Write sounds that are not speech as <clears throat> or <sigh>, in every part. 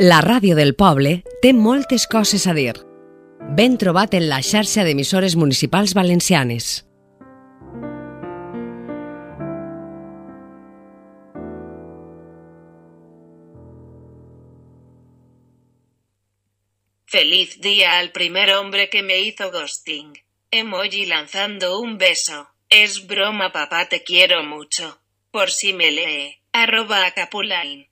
La ràdio del poble té moltes coses a dir. Ben trobat en la xarxa d'emissores municipals valencianes. Feliz día al primer hombre que me hizo ghosting. Emoji lanzando un beso. Es broma papá te quiero mucho. Por si me lee. Arroba a Capulain.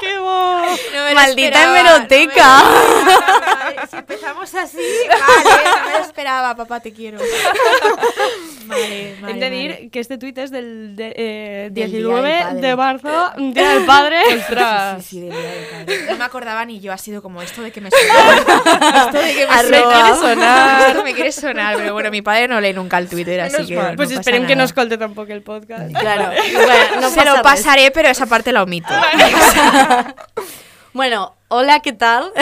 ¡Qué bo! No Maldita hemeroteca. no Si empezamos así, vale, no me lo esperaba, papá, te quiero. Vale, <laughs> vale, que este tuit és del de, eh, Del Día 19 del Padre. de marzo, Día del Padre. <laughs> Sí, sí, del Día del Padre. No me acordaba ni yo, ha sido como esto de que me <laughs> suena. esto de que me suena. Esto me quiere sonar, pero bueno, mi padre no lee nunca el Twitter, así que. no pues pasa esperem que no escolte tampoc el podcast. Claro. Bueno, no Se lo res. pasaré, pero esa parte la omito. Bueno, hola, ¿qué tal?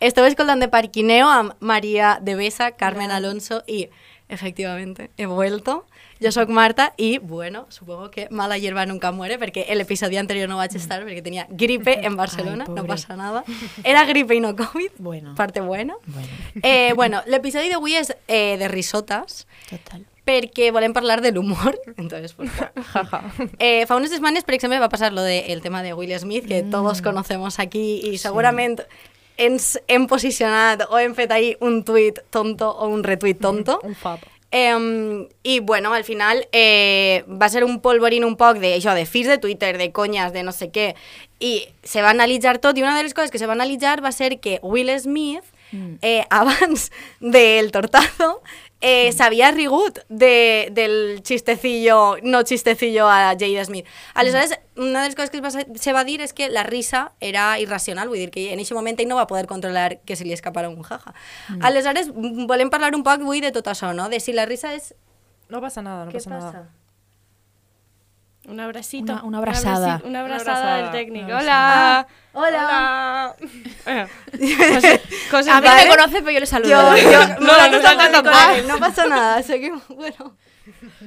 Esteu escoltant de Parquineo amb María de Besa, Carmen Alonso y, efectivamente, he vuelto. Yo soy Marta y, bueno, supongo que mala hierba nunca muere porque el episodio anterior no va a estar porque tenía gripe en <laughs> Barcelona, no pobre. pasa nada. Era gripe y no COVID, Bueno. parte buena. Bueno, Eh, bueno, l'episodi d'avui és eh, de risotes, total. perquè volem parlar de l'humor. <laughs> Entonces, pues, <laughs> eh, fa unes setmanes, per exemple, va passar lo de, el tema de Will Smith, que Mm. todos conocemos aquí i segurament ens hem posicionat o hem fet ahí un tuit tonto o un retuit tonto. Un fab. Eh, I, bueno, al final eh, va ser un polvorín un poc de, això, de fils de Twitter, de conyes, de no sé què, i se va analitzar tot, i una de les coses que se va analitzar va ser que Will Smith, eh, abans <laughs> del tortazo, eh, s'havia rigut de, del xistecillo, no xistecillo a Jada Smith. Aleshores, una de les coses que es va, se va dir és que la risa era irracional, vull dir que en aquest moment ell no va poder controlar que se li escapara un jaja. Aleshores, mm, volem parlar un poc avui de tot això, no? De si la risa és... No pasa nada, no Què pasa, passa? nada. Un abracito. Una- una abrazada. Una Una abraçada del abrazada, técnico. una Hola. Hola. <laughs> A mí Vale. me conoce, pero yo le saludo. Yo, yo, No, no, no, tampoco, no pasa nada, seguimos, bueno.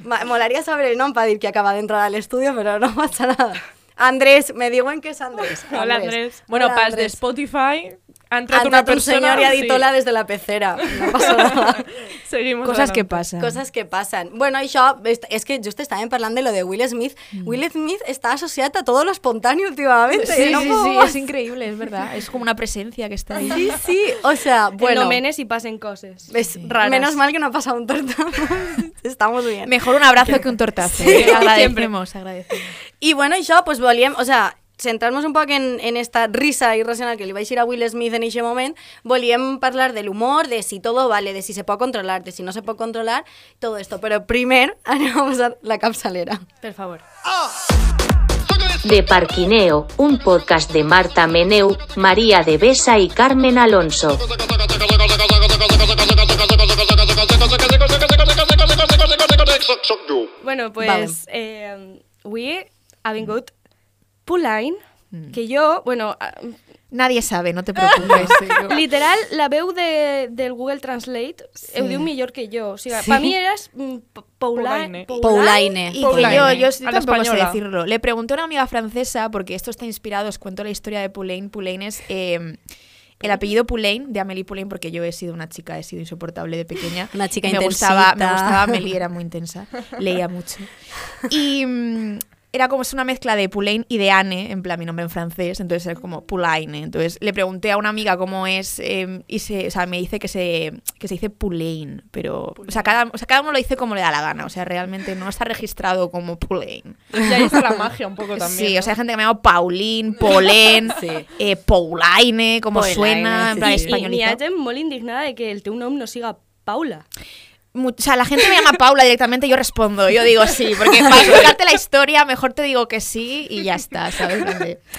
Ma- Molaría saber el nombre para decir que acaba de entrar al estudio, pero no pasa nada. Andrés, me digo en qué es Andrés. Hola, Andrés. Bueno, Hola, pas de. Spotify ha Ha entrado una un persona... señor y ha sí. dit hola desde la pecera. No pasa nada. <laughs> Seguimos Cosas que adelante. pasan. Cosas que passen. Bueno, això, és que just estàvem parlant de lo de Will Smith. Will Smith està associat a todo lo espontáneo últimamente. Sí, no sí, sí, es increíble, es verdad. Es como una presencia que está ahí. Sí, sí, o sea, bueno. Bueno. menes y pasen cosas. es raras. Menos mal que no ha pasado un tortazo. <laughs> Estamos bien. Mejor un abrazo que un tortazo. Sí, ¿eh? <laughs> agradecemos, agradecemos. I bueno, això, pues, volíem, o sea, centrar-nos un poc en, en esta risa irracional que li vaig dir a Will Smith en aquest moment, volíem parlar de l'humor, de si todo vale, de si se pot controlar, de si no se pot controlar, todo esto. Però primer <laughs> anem a posar la capçalera. Per favor. De Parquineo, un podcast de Marta Meneu, María de Besa y Carmen Alonso. Bueno, pues Vale. eh, avui ha vingut Pulain, que jo, bueno, ah, Nadie sabe, no te <laughs> preocupes. literal, la veu de, del Google Translate ho diu millor que jo. O sigui, Sí. per mi eres mm, P- Paula, Paulaine. Paulaine. Y que yo, yo a tampoco sé decirlo. Le pregunté a una amiga francesa, porque esto está inspirado, os cuento la historia de Poulain. Poulain es eh, el apellido Poulain, de Amélie Poulain, porque yo he sido una chica, he sido insoportable de pequeña. Una chica me gustaba, me gustaba Amélie, era muy intensa, leía mucho. Y mm, era como es una mezcla de Poulain y de Anne, en plan mi nombre en francés, entonces era como Poulaine. Entonces le pregunté a una amiga cómo es eh, y se, o sea, me dice que se, que se dice Poulain, pero o sea, cada, o sea, cada uno lo dice como le da la gana, o sea, realmente no está registrado como Poulain. <laughs> Y ahí está la magia un poco también. Sí, ¿no? o sea, hay gente que me llama Paulín, <laughs> Polén, Sí. eh, Paulaine, como Paulaine, suena, en sí, plan sí. N'hi ha españolizado. gent molt indignada de que el teu nom no siga Paula. O sea, la gente me llama Paula directamente, yo respondo, yo digo sí, porque para explicarte la historia mejor te digo que sí y ya está, ¿sabes?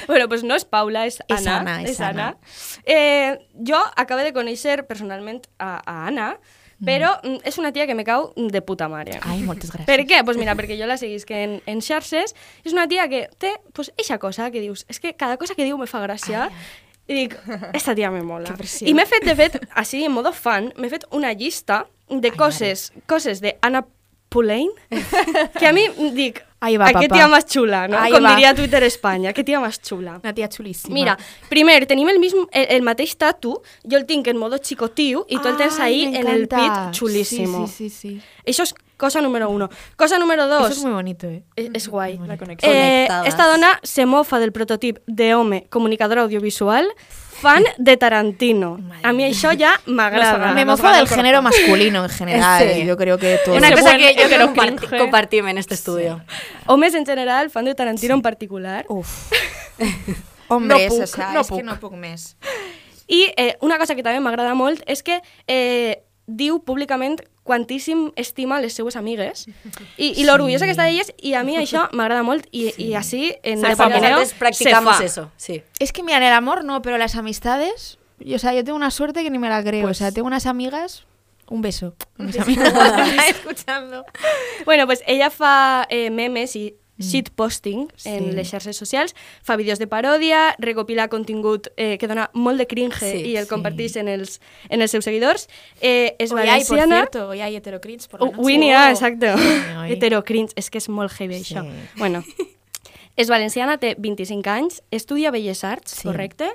Bueno, pues no és Paula, és És Anna. Anna, és Anna. Eh, jo acabo de conèixer personalment a, a Anna, però mm. és una tia que me cau de puta mare. Ay, muchas gracias. Per què? Pues mira, perquè jo la seguisc en, en xarxes. És una tia que té pues, eixa cosa que dius, és que cada cosa que diu me fa gràcia. I dic, esta tia me mola. Que pressió. I m'he fet, de fet, així, en modo fan, m'he fet una llista de coses, coses de Anna Pulain, <laughs> que a mi dic, Ahí va, ¿A qué papá. tía más chula, no? Ahí Com va. diria Twitter Espanya. ¿Qué tía más chula? Una tia xulíssima. Mira, primer, tenim el, mismo, el, el mateix tatu, jo el tinc en modo chicotiu i tu el tens ahí en el pit chulísimo. Sí, sí, sí, sí. Eso es cosa número uno. Cosa número dos. Eso es muy bonito, eh. Es, es guai. La conexión. Eh, Conectadas. esta dona se mofa del prototip de home comunicador audiovisual fan de Tarantino. A mi això ja m'agrada. Me nos mofa gana del el género masculino en general. Sí. Yo creo que todo. Una cosa buen que yo creo que comparti compartim en este estudio. Homes en general, fan de Tarantino en particular. Uf. <laughs> Hombres, No puc, o sea, no es que puc. no puc més. I eh, una cosa que també m'agrada molt és que eh, diu públicament quantíssim estima les seues amigues i, i l'orgullosa que està d'elles i a mi això m'agrada molt i, i així en Se el fa molt. Pirineo Nosotros practicamos se fa. eso, sí. Es que mira, en el amor no, pero las amistades. yo- o sea, yo tengo una suerte que ni me la creo. o sea, tengo unas amigas. Un beso. <laughs> mis amigas. escuchando. Bueno, pues ella fa eh, memes i shitposting en Sí. les xarxes socials, fa vídeos de paròdia, recopila contingut eh, que dona molt de cringe Sí, i el sí. comparteix en els, en els seus seguidors. Eh, és Hoy hay, por valenciana. cierto, hoy hay heterocrits por la Uh, noche. Winnie, ah, Oh. exacte. Ai. <laughs> Hetero cringe, és que és molt heavy Sí. això. Bueno, és valenciana, té 25 anys, estudia Belles Arts, Sí. correcte?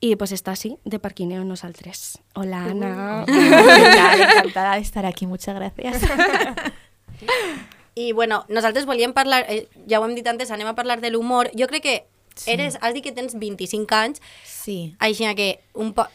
I pues està així, de parquineo nosaltres. Hola, Anna. <laughs> Encantada, encantada de estar aquí, muchas gracias. <laughs> I bueno, nosaltres volíem parlar, eh, ja ho hem dit antes, anem a parlar de l'humor. Jo crec que eres, has dit que tens 25 anys, Sí. així que un poc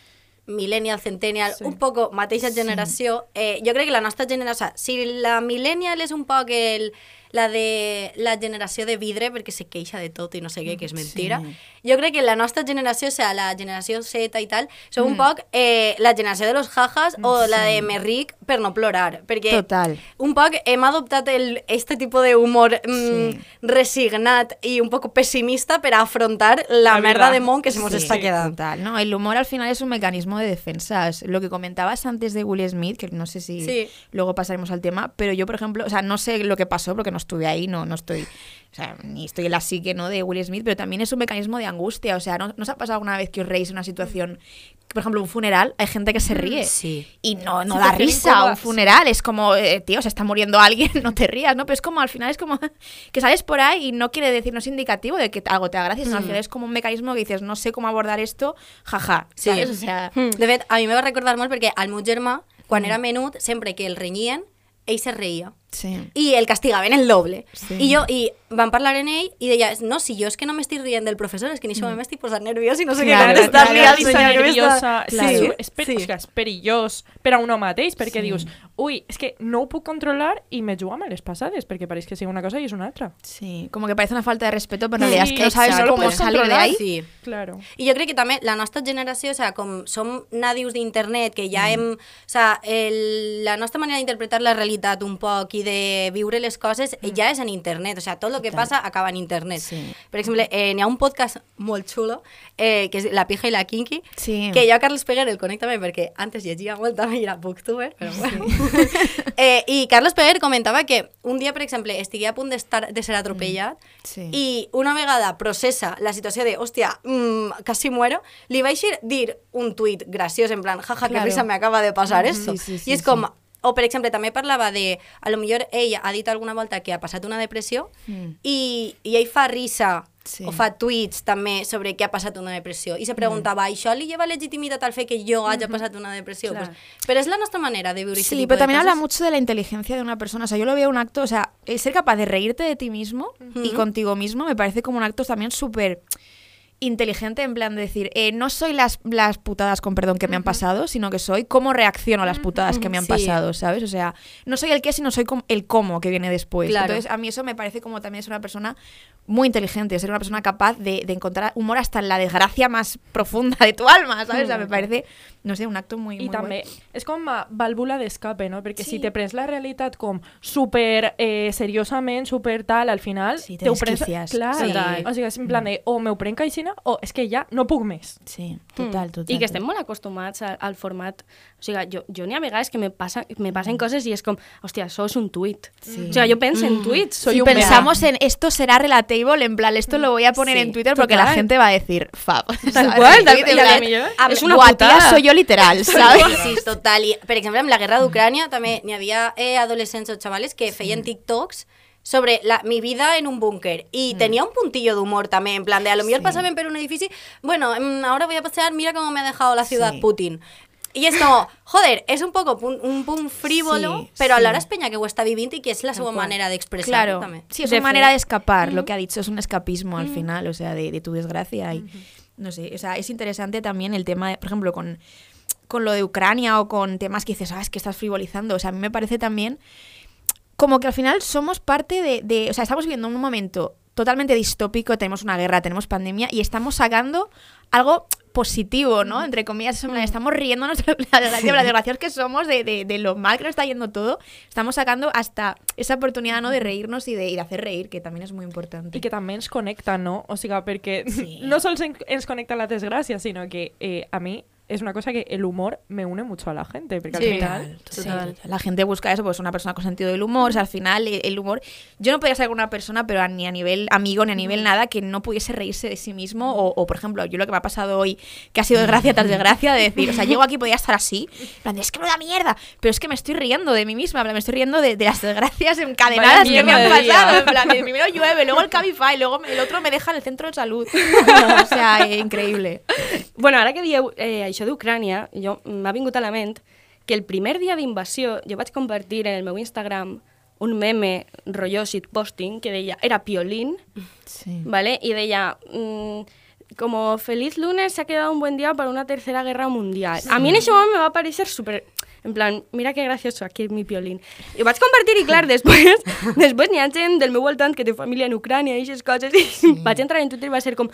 millennial, centennial, sí. un poco mateixa generació. Eh, jo crec que la nostra generació, o sigui, si la millennial és un poc el, la de la generació de vidre, perquè se queixa de tot i no sé què, que és mentira. Sí. Jo crec que la nostra generació, o sea, la generació Z i tal, som un poc eh, la generació de los jajas o la de me ric per no plorar, perquè Total. un poc hem adoptat el, este tipo de humor mm, Sí. resignat i un poco pessimista per a afrontar la, La merda de món que se nos Sí, está quedando. Total, ¿no? El humor al final es un mecanismo de defensa. Es Lo que comentabas antes de Will Smith, que no sé si Sí. luego pasaremos al tema, pero yo, por ejemplo, o sea, no sé lo que pasó porque no estuve ahí, no, no estoy, o sea, ni estoy en la psique, ¿no? De Will Smith, pero también es un mecanismo de angustia. O sea, ¿no, ¿no os ha pasado alguna vez que os reís en una situación, por ejemplo, un funeral, hay gente que se ríe? Sí. Y no, no Sí, da risa un funeral, es como, eh, tío, se está muriendo alguien, <laughs> no te rías, ¿no? Pero es como, al final es como <laughs> que sales por ahí y no quiere decir, no es indicativo de que algo te haga gracia, sino al final es como un mecanismo que dices, no sé cómo abordar esto, jaja, Sí. ¿sabes? O sea, De fet, a mi me va recordar molt perquè al meu germà, quan era menut, sempre que el renyien, ell se reia. Sí. I el castigaven el doble. Sí. I jo, i van parlar en ell i deia, no, si jo és que no m'estic rient del professor, és que ni això m'estic posant nerviós i no sé Claro, què claro, claro, risa senyor que nerviosa, m'està... sí, Sí, és, per, sí. o sigui, és perillós per a un mateix, perquè Sí. dius, ui, és que no ho puc controlar i me jugo amb les passades, perquè pareix que sigui una cosa i és una altra. Sí, como que parece una falta de respeto, pero en realidad es Sí, que no sabes exacto. No puedes salir de ahí. Sí. Claro. I jo crec que també la nostra generació, o sea, com som nadius d'internet, que Mm. ja hem... O sea, el, la nostra manera d'interpretar la realitat un poc i de viure les coses eh, ja és en internet. O sea, tot el que passa acaba en internet. Sí. Per exemple, eh, n'hi ha un podcast molt xulo, eh, que és La pija i la kinky, Sí. que jo a Carles Peguer el conec també perquè antes llegia molt també i era booktuber, però bueno. <laughs> eh, I Carles Peguer comentava que un dia, per exemple, estigui a punt d'estar de ser atropellat Sí. i una vegada processa la situació de, hòstia, mm, casi muero, li vaig ir dir un tuit graciós, en plan, jaja, que Claro. risa me acaba de passar Mhm. esto. Sí, sí, sí, I és com, sí. O per exemple, també parlava de, a lo millor ell ha dit alguna volta que ha passat una depressió Mm. i, i ell fa risa Sí. o fa tuits també sobre que ha passat una depressió i se preguntava, això li lleva legitimitat al fet que jo hagi passat una depressió? Clar. Pues, però és la nostra manera de este Sí, tipo pero de también habla mucho de la inteligencia de una persona. O sea, yo lo veo un acto, o sea, el ser capaz de reírte de ti mismo y contigo mismo me parece como un acto también súper inteligente en plan de decir, eh, no soy las, las putadas, con perdón, que me han pasado, sino que soy cómo reacciono a las putadas que me han Sí. pasado, ¿sabes? O sea, no soy el qué, sino soy el cómo que viene después. Claro. Entonces, a mí eso me parece como también es una persona muy inteligente, ser una persona capaz de, de encontrar humor hasta en la desgracia más profunda de tu alma, ¿sabes? O sea, me parece, no sé, un acto muy, I muy també guay. és com a vàlvula d'escape, no? Perquè Sí. si te prens la realitat com super eh, seriosament, super tal, al final... Sí, te te ho prens... Clar, Sí. o sigui, és en plan de o m'ho prenc aixina o és que ja no puc més. Sí, total, total. I que estem molt acostumats al, al format... O sigui, jo, jo n'hi ha vegades que me, passa, me passen coses i és com, hòstia, això és un tuit. Sí. O sigui, jo penso en tuits. Soy si un pensamos en esto será relatable, en plan, esto lo voy a poner Sí, en Twitter porque la total. gente va a decir fab. Tal cual, <laughs> tal cual. és una "Buah, putada. tía, soy yo literal, ¿sabes? Sí, total. I, per exemple, amb la guerra d'Ucrània també n'hi havia eh, adolescents o xavales que feien TikToks sobre la, mi vida en un búnker. Y tenía un puntillo de humor también, en plan de a lo mejor Sí. pasaban por un edificio, bueno, mm, ahora voy a pasear, mira cómo me ha dejado la ciudad Sí. Putin. Y es como, <laughs> joder, es un poco un pun frívolo, Sí, pero sí. alhora es peña que està vivint i que és la seva manera d'expressar Claro, també. sí, es De una manera de escapar, lo que ha dicho, es un escapismo al final, o sea, de, de tu desgracia. Y, No sé, o sea, es interesante también el tema, de, por ejemplo, con, con lo de Ucrania o con temas que dices, ah, es que estás frivolizando. O sea, a mí me parece también como que al final somos parte de, de- o sea, estamos viviendo un momento totalmente distópico, tenemos una guerra, tenemos pandemia y estamos sacando algo positivo, ¿no? Entre comillas, estamos riéndonos <laughs> de la, de la desgraciados que somos, de, de- de lo mal que nos está yendo todo. Estamos sacando hasta esa oportunidad, ¿no? De reírnos y de, y de hacer reír, que también es muy importante. I que també ens connecta, no? O perquè Sí. <laughs> no sols en- ens connecta la desgràcia, sinó que eh, a mi es una cosa que el humor me une mucho a la gente, porque Sí. al final... Sí, La gente busca eso, pues una persona con sentido del humor. O sea, al final, el, el humor. Yo no podía ser una persona, pero ni a nivel amigo, ni a nivel nada, que no pudiese reírse de sí mismo. O, o, por ejemplo, yo lo que me ha pasado hoy, que ha sido desgracia tras desgracia, de decir, o sea, llego aquí y podía estar así. en plan es que me da mierda. Pero es que me estoy riendo de mí misma, plan, me estoy riendo de, de las desgracias encadenadas Vaya que me han pasado. En plan, primero llueve, luego el Cabify, luego el otro me deja en el centro de salud. <laughs> o sea, eh, increíble. Bueno, ara que dieu eh, això d'Ucrània, jo m'ha vingut a la ment que el primer dia d'invasió jo vaig compartir en el meu Instagram un meme rotllo shitposting que deia, era Piolín, Sí. ¿vale? Y deia, mm, como feliz lunes se ha quedado un buen día para una tercera guerra mundial. A mí en ese momento me va a parecer súper... En plan, mira que gracioso, aquí mi piolín. I ho vaig compartir i, clar, després, <laughs> després n'hi ha gent del meu voltant que té família en Ucrània i aquestes coses i sí. <laughs> vaig entrar en Twitter i va ser com...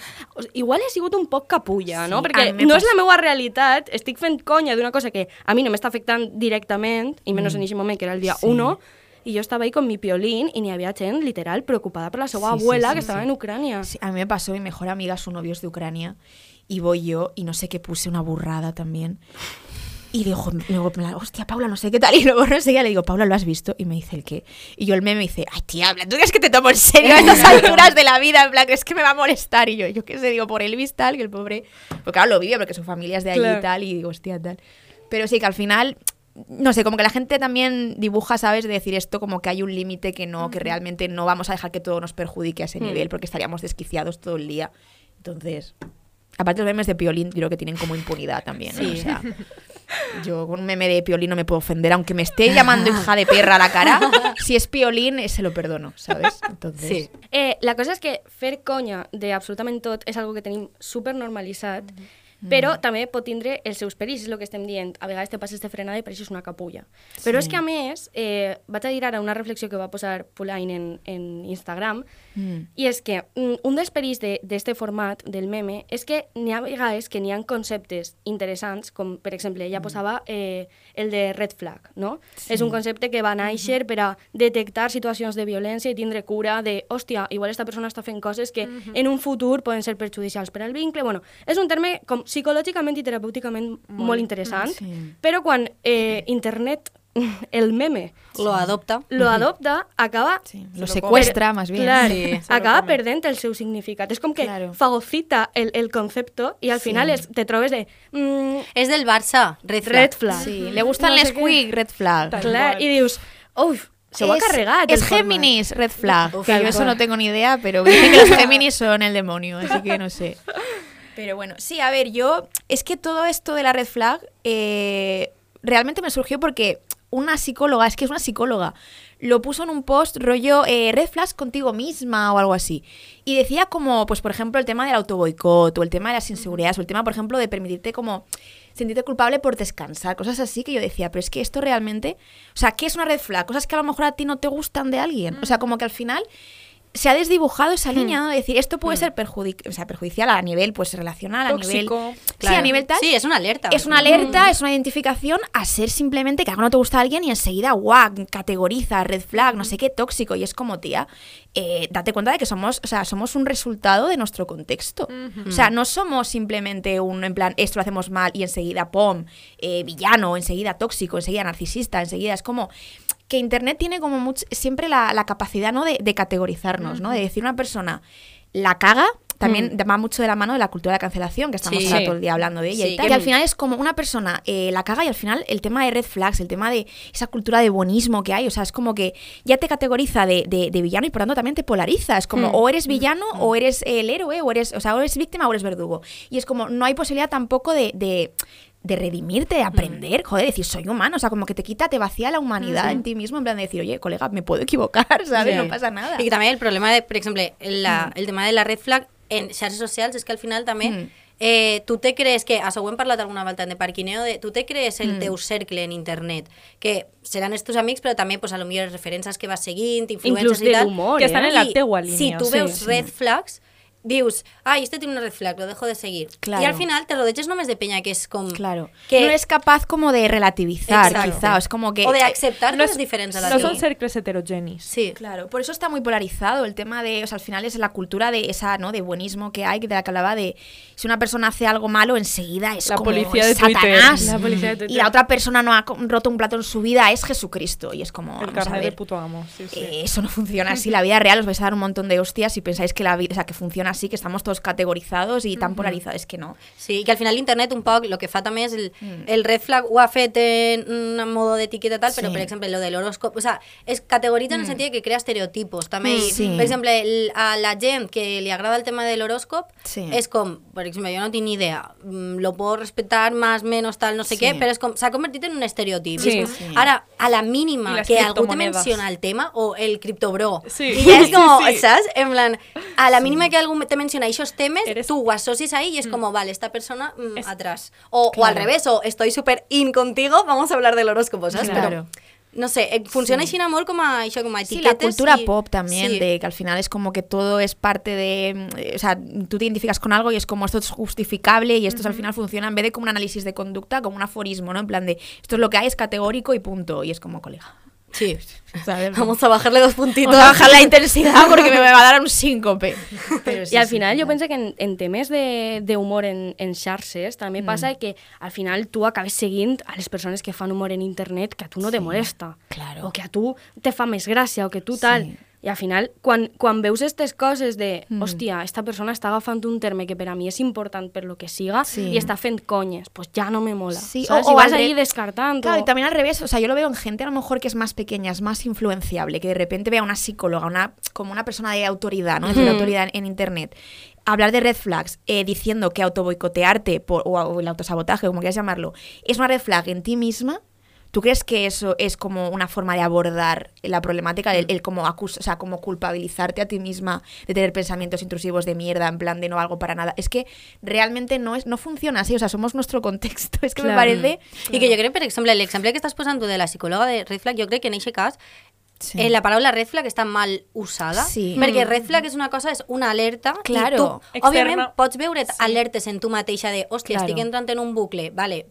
Igual he sigut un poc capulla, no? Sí, Perquè a mi me no és la meva realitat, estic fent conya d'una cosa que a mi no m'està afectant directament, i menys Mm. en aquest moment, que era el dia Sí. 1, i jo estava ahí con mi piolín i n'hi havia gent, literal, preocupada per la Sí, sí, abuela sí, que estava sí. en Ucrània. Sí, a mí me pasó, mi mejor amiga, su novio es de Ucrania, y voy yo, y no sé qué puse una burrada también. Y digo, luego, hostia, Paula, no sé qué tal. <laughs> Y luego no sé qué, le digo, Paula, ¿lo has visto? Y me dice el qué. Y yo el meme me dice, ay, tía, ¿tú crees que te tomo en serio a estas <laughs> alturas de la vida? En plan, es que me va a molestar. Y yo, yo qué sé, digo, por Elvis tal, que el pobre. Porque claro, lo vive porque su familia es de allí Claro. y tal, y digo, hostia, tal. Pero sí, que al final. No sé, como que la gente también dibuja, ¿sabes? De decir esto como que hay un límite que no, que realmente no vamos a dejar que todo nos perjudique a ese nivel porque estaríamos desquiciados todo el día. Entonces, aparte los memes de Piolín, creo que tienen como impunidad también. ¿no? O sea, yo con un meme de Piolín no me puedo ofender, aunque me esté llamando hija de perra a la cara. Si es Piolín, se lo perdono, ¿sabes? Entonces, Sí. Eh, la cosa és que fer conya de absolutament tot és algo que tenim super normalitzat, però també pot tindre els seus perills, és el que estem dient. A vegades te passes de frenada i pareixes una capulla. Però és que, a més, eh, vaig a dir ara una reflexió que va posar Pulain en, en Instagram, Mm. i és que mm, un dels perills de- d'este format, del meme, és que n'hi ha vegades que n'hi ha conceptes interessants, com, per exemple, ella posava eh, el de red flag, no? És un concepte que va néixer per a detectar situacions de violència i tindre cura de, hòstia, igual esta persona està fent coses que en un futur poden ser perjudicials per al vincle. Bueno, és un terme com psicològicament i terapèuticament molt, interessant, sí. però quan eh, internet, el meme, Lo adopta. lo adopta, acaba sí, lo secuestra más bien. Clar, Sí, se acaba come. perdent el seu significat. És com que Claro. fagocita el, el concepto i al Sí. final es, te trobes de... Mm, És del Barça, Red Flag. red flag. Sí, le gustan No les quick, red flag. Tal Clar, i dius, uf, se. Es el format. Géminis, red flag. Uf, que yo eso no tengo ni idea, pero dicen que los Géminis son el demonio, así que no sé. <laughs> Pero bueno, sí, a ver, yo. Es que todo esto de la red flag eh, realmente me surgió porque una psicóloga, es que es una psicóloga, lo puso en un post rollo eh, red flags contigo misma o algo así. Y decía como, pues por ejemplo, el tema del autoboicot o el tema de las inseguridades o el tema, por ejemplo, de permitirte como sentirte culpable por descansar, cosas así que yo decía, pero es que esto realmente, o sea, ¿qué es una red flag? Cosas que a lo mejor a ti no te gustan de alguien. O sea, como que al final se ha desdibujado esa línea, ¿no? De decir, esto puede ser perjudic o sea, perjudicial a nivel pues relacional, a nivel... Sí, a nivel tal. Sí, es una alerta. Es una alerta, es una identificación a ser simplemente que algo no te gusta a alguien y enseguida, guau, categoriza, red flag, no sé qué, tóxico. Y es como, tía, eh, date cuenta de que somos, o sea, somos un resultado de nuestro contexto. O sea, no somos simplemente un, en plan, esto lo hacemos mal y enseguida, pom, eh, villano, enseguida tóxico, enseguida narcisista, enseguida es como que Internet tiene como much- siempre la, la capacidad, ¿no? De, de categorizarnos, ¿no? De decir una persona la caga también va mucho de la mano de la cultura de la cancelación, que estamos Sí. ahora todo el día hablando de ella Sí, y tal. que- al final es como una persona eh, la caga y al final el tema de red flags, el tema de esa cultura de buenismo que hay, o sea, es como que ya te categoriza de, de- de villano y por tanto también te polariza. Es como o eres villano o eres el héroe o eres, o sea, o eres víctima o eres verdugo. Y es como, no hay posibilidad tampoco de... de de redimirte, de aprender, joder, decir, soy humano, o sea, como que te quita, te vacía la humanidad en ti mismo, en plan de decir, oye, colega, me puedo equivocar, <laughs> ¿sabes? Sí. No pasa nada. Que també el problema, de, per exemple, la, el tema de la red flag en xarxes socials és que al final també Mm. eh, tu te crees que, això ho hem parlat alguna volta de parquineo, de, tu te crees el teu cercle en internet, que seran els teus amics, però també pues, a lo millor referències que vas seguint, influències Inclús i de tal. l'humor, Que estan eh? en la teua Si línia, tu sí, veus sí. red flags, dius, ay, este tiene una red flag, lo dejo de seguir. Claro. Y al final te rodeges només de peña que és com... Claro. Que, no eres capaz como de relativizar, Exacto. quizá. Es como que. o de acceptar No coses es- diferents a la No son cercles heterogenis. Sí. Claro, por eso está muy polarizado el tema de, o sea, al final es la cultura de esa, ¿no? De buenismo que hay, de la que hablaba de si una persona hace algo malo, enseguida es La como policía de Satanás. Twitter. La policía de Twitter. Y la otra persona no ha roto un plato en su vida, es Jesucristo. Y es como, El vamos a carnet de puto amo. Sí, sí. eh, eso no funciona así. La vida real os vais a dar un montón de hostias si pensáis que la vida, o sea, que funciona así, que estamos todos categorizados y tan polarizados. Es que no. Sí, que al final l'internet un poc el que fa també és el, Mm. el red flag ho ha fet en un modo d'etiqueta tal, però Sí. per exemple lo de l'horòscop, o sea, es categoritza en el sentit que crea estereotipos també. I, Sí. Per exemple, el, a la gent que li agrada el tema de l'horòscop Sí. és com, per exemple, jo no tinc ni idea, mm, lo puedo respetar más, menos, tal, no sé Sí. què, però com, s'ha convertit en un estereotip. Sí. Com. Ara, a la mínima que algú te menciona el tema, o el criptobro, Sí. i ja és com, sí. saps? En plan, a la mínima que algú te menciona esos temes, Eres- tú ho associes ahí y es como, vale, esta persona mm, Es- atrás. O, o al revés, o estoy súper in contigo, vamos a hablar del horóscopo, ¿sabes? Claro. No sé, eh, funciona en amor com a, això, com a Sí, la cultura pop también, Sí. de que al final es como que todo es parte de. mm, O sea, tú te identificas con algo y es como esto es justificable y esto al final funciona en vez de como un análisis de conducta, como un aforismo, ¿no? En plan de esto es lo que hay, es categórico y punto. Y es como, colega. Sí. ¿sabes? Vamos a bajarle dos puntitos. Vamos a bajar la intensidad <laughs> porque me va a dar un síncope. Pero sí, I al sí, final total. penso que en, en temes de- d'humor en, en xarxes també Mm. passa que al final tu acabes seguint a les persones que fan humor en internet que a tu no te molesta. claro. O que a tu te fa més gràcia o que tu tal. I al final, quan, quan veus aquestes coses de, Mm. hòstia, esta persona està agafant un terme que per a mi és important per lo que siga Sí. i està fent conyes, pues ja no me mola. Sí, ¿sabes? o- o vas ahí descartant. Claro, y también al revés, o sea, yo lo veo en gente a lo mejor que es más pequeña, es más influenciable, que de repente vea una psicóloga, una, como una persona de autoridad, ¿no? De autoridad en, en internet, hablar de red flags, eh, diciendo que autoboicotearte por, o, o el autosabotaje, como quieras llamarlo, es una red flag en ti misma. ¿Tú crees que eso es como una forma de abordar la problemática, el, el como acus o sea, como culpabilizarte a ti misma de tener pensamientos intrusivos de mierda, en plan de no algo para nada? Es que realmente no es no funciona así, o sea, somos nuestro contexto. <laughs> Es que me Claro. parece I que jo crec, per exemple, l'exemple que estàs posant tu de la psicòloga de Red Flag, jo crec que en aquest cas Sí. eh, la paraula red flag està mal usada, Sí. perquè red flag és una cosa, és una alerta, Claro. i tu, Externa. òbviament, pots veure alertes en tu mateixa de, hòstia, Claro. estic entrant en un bucle, vale,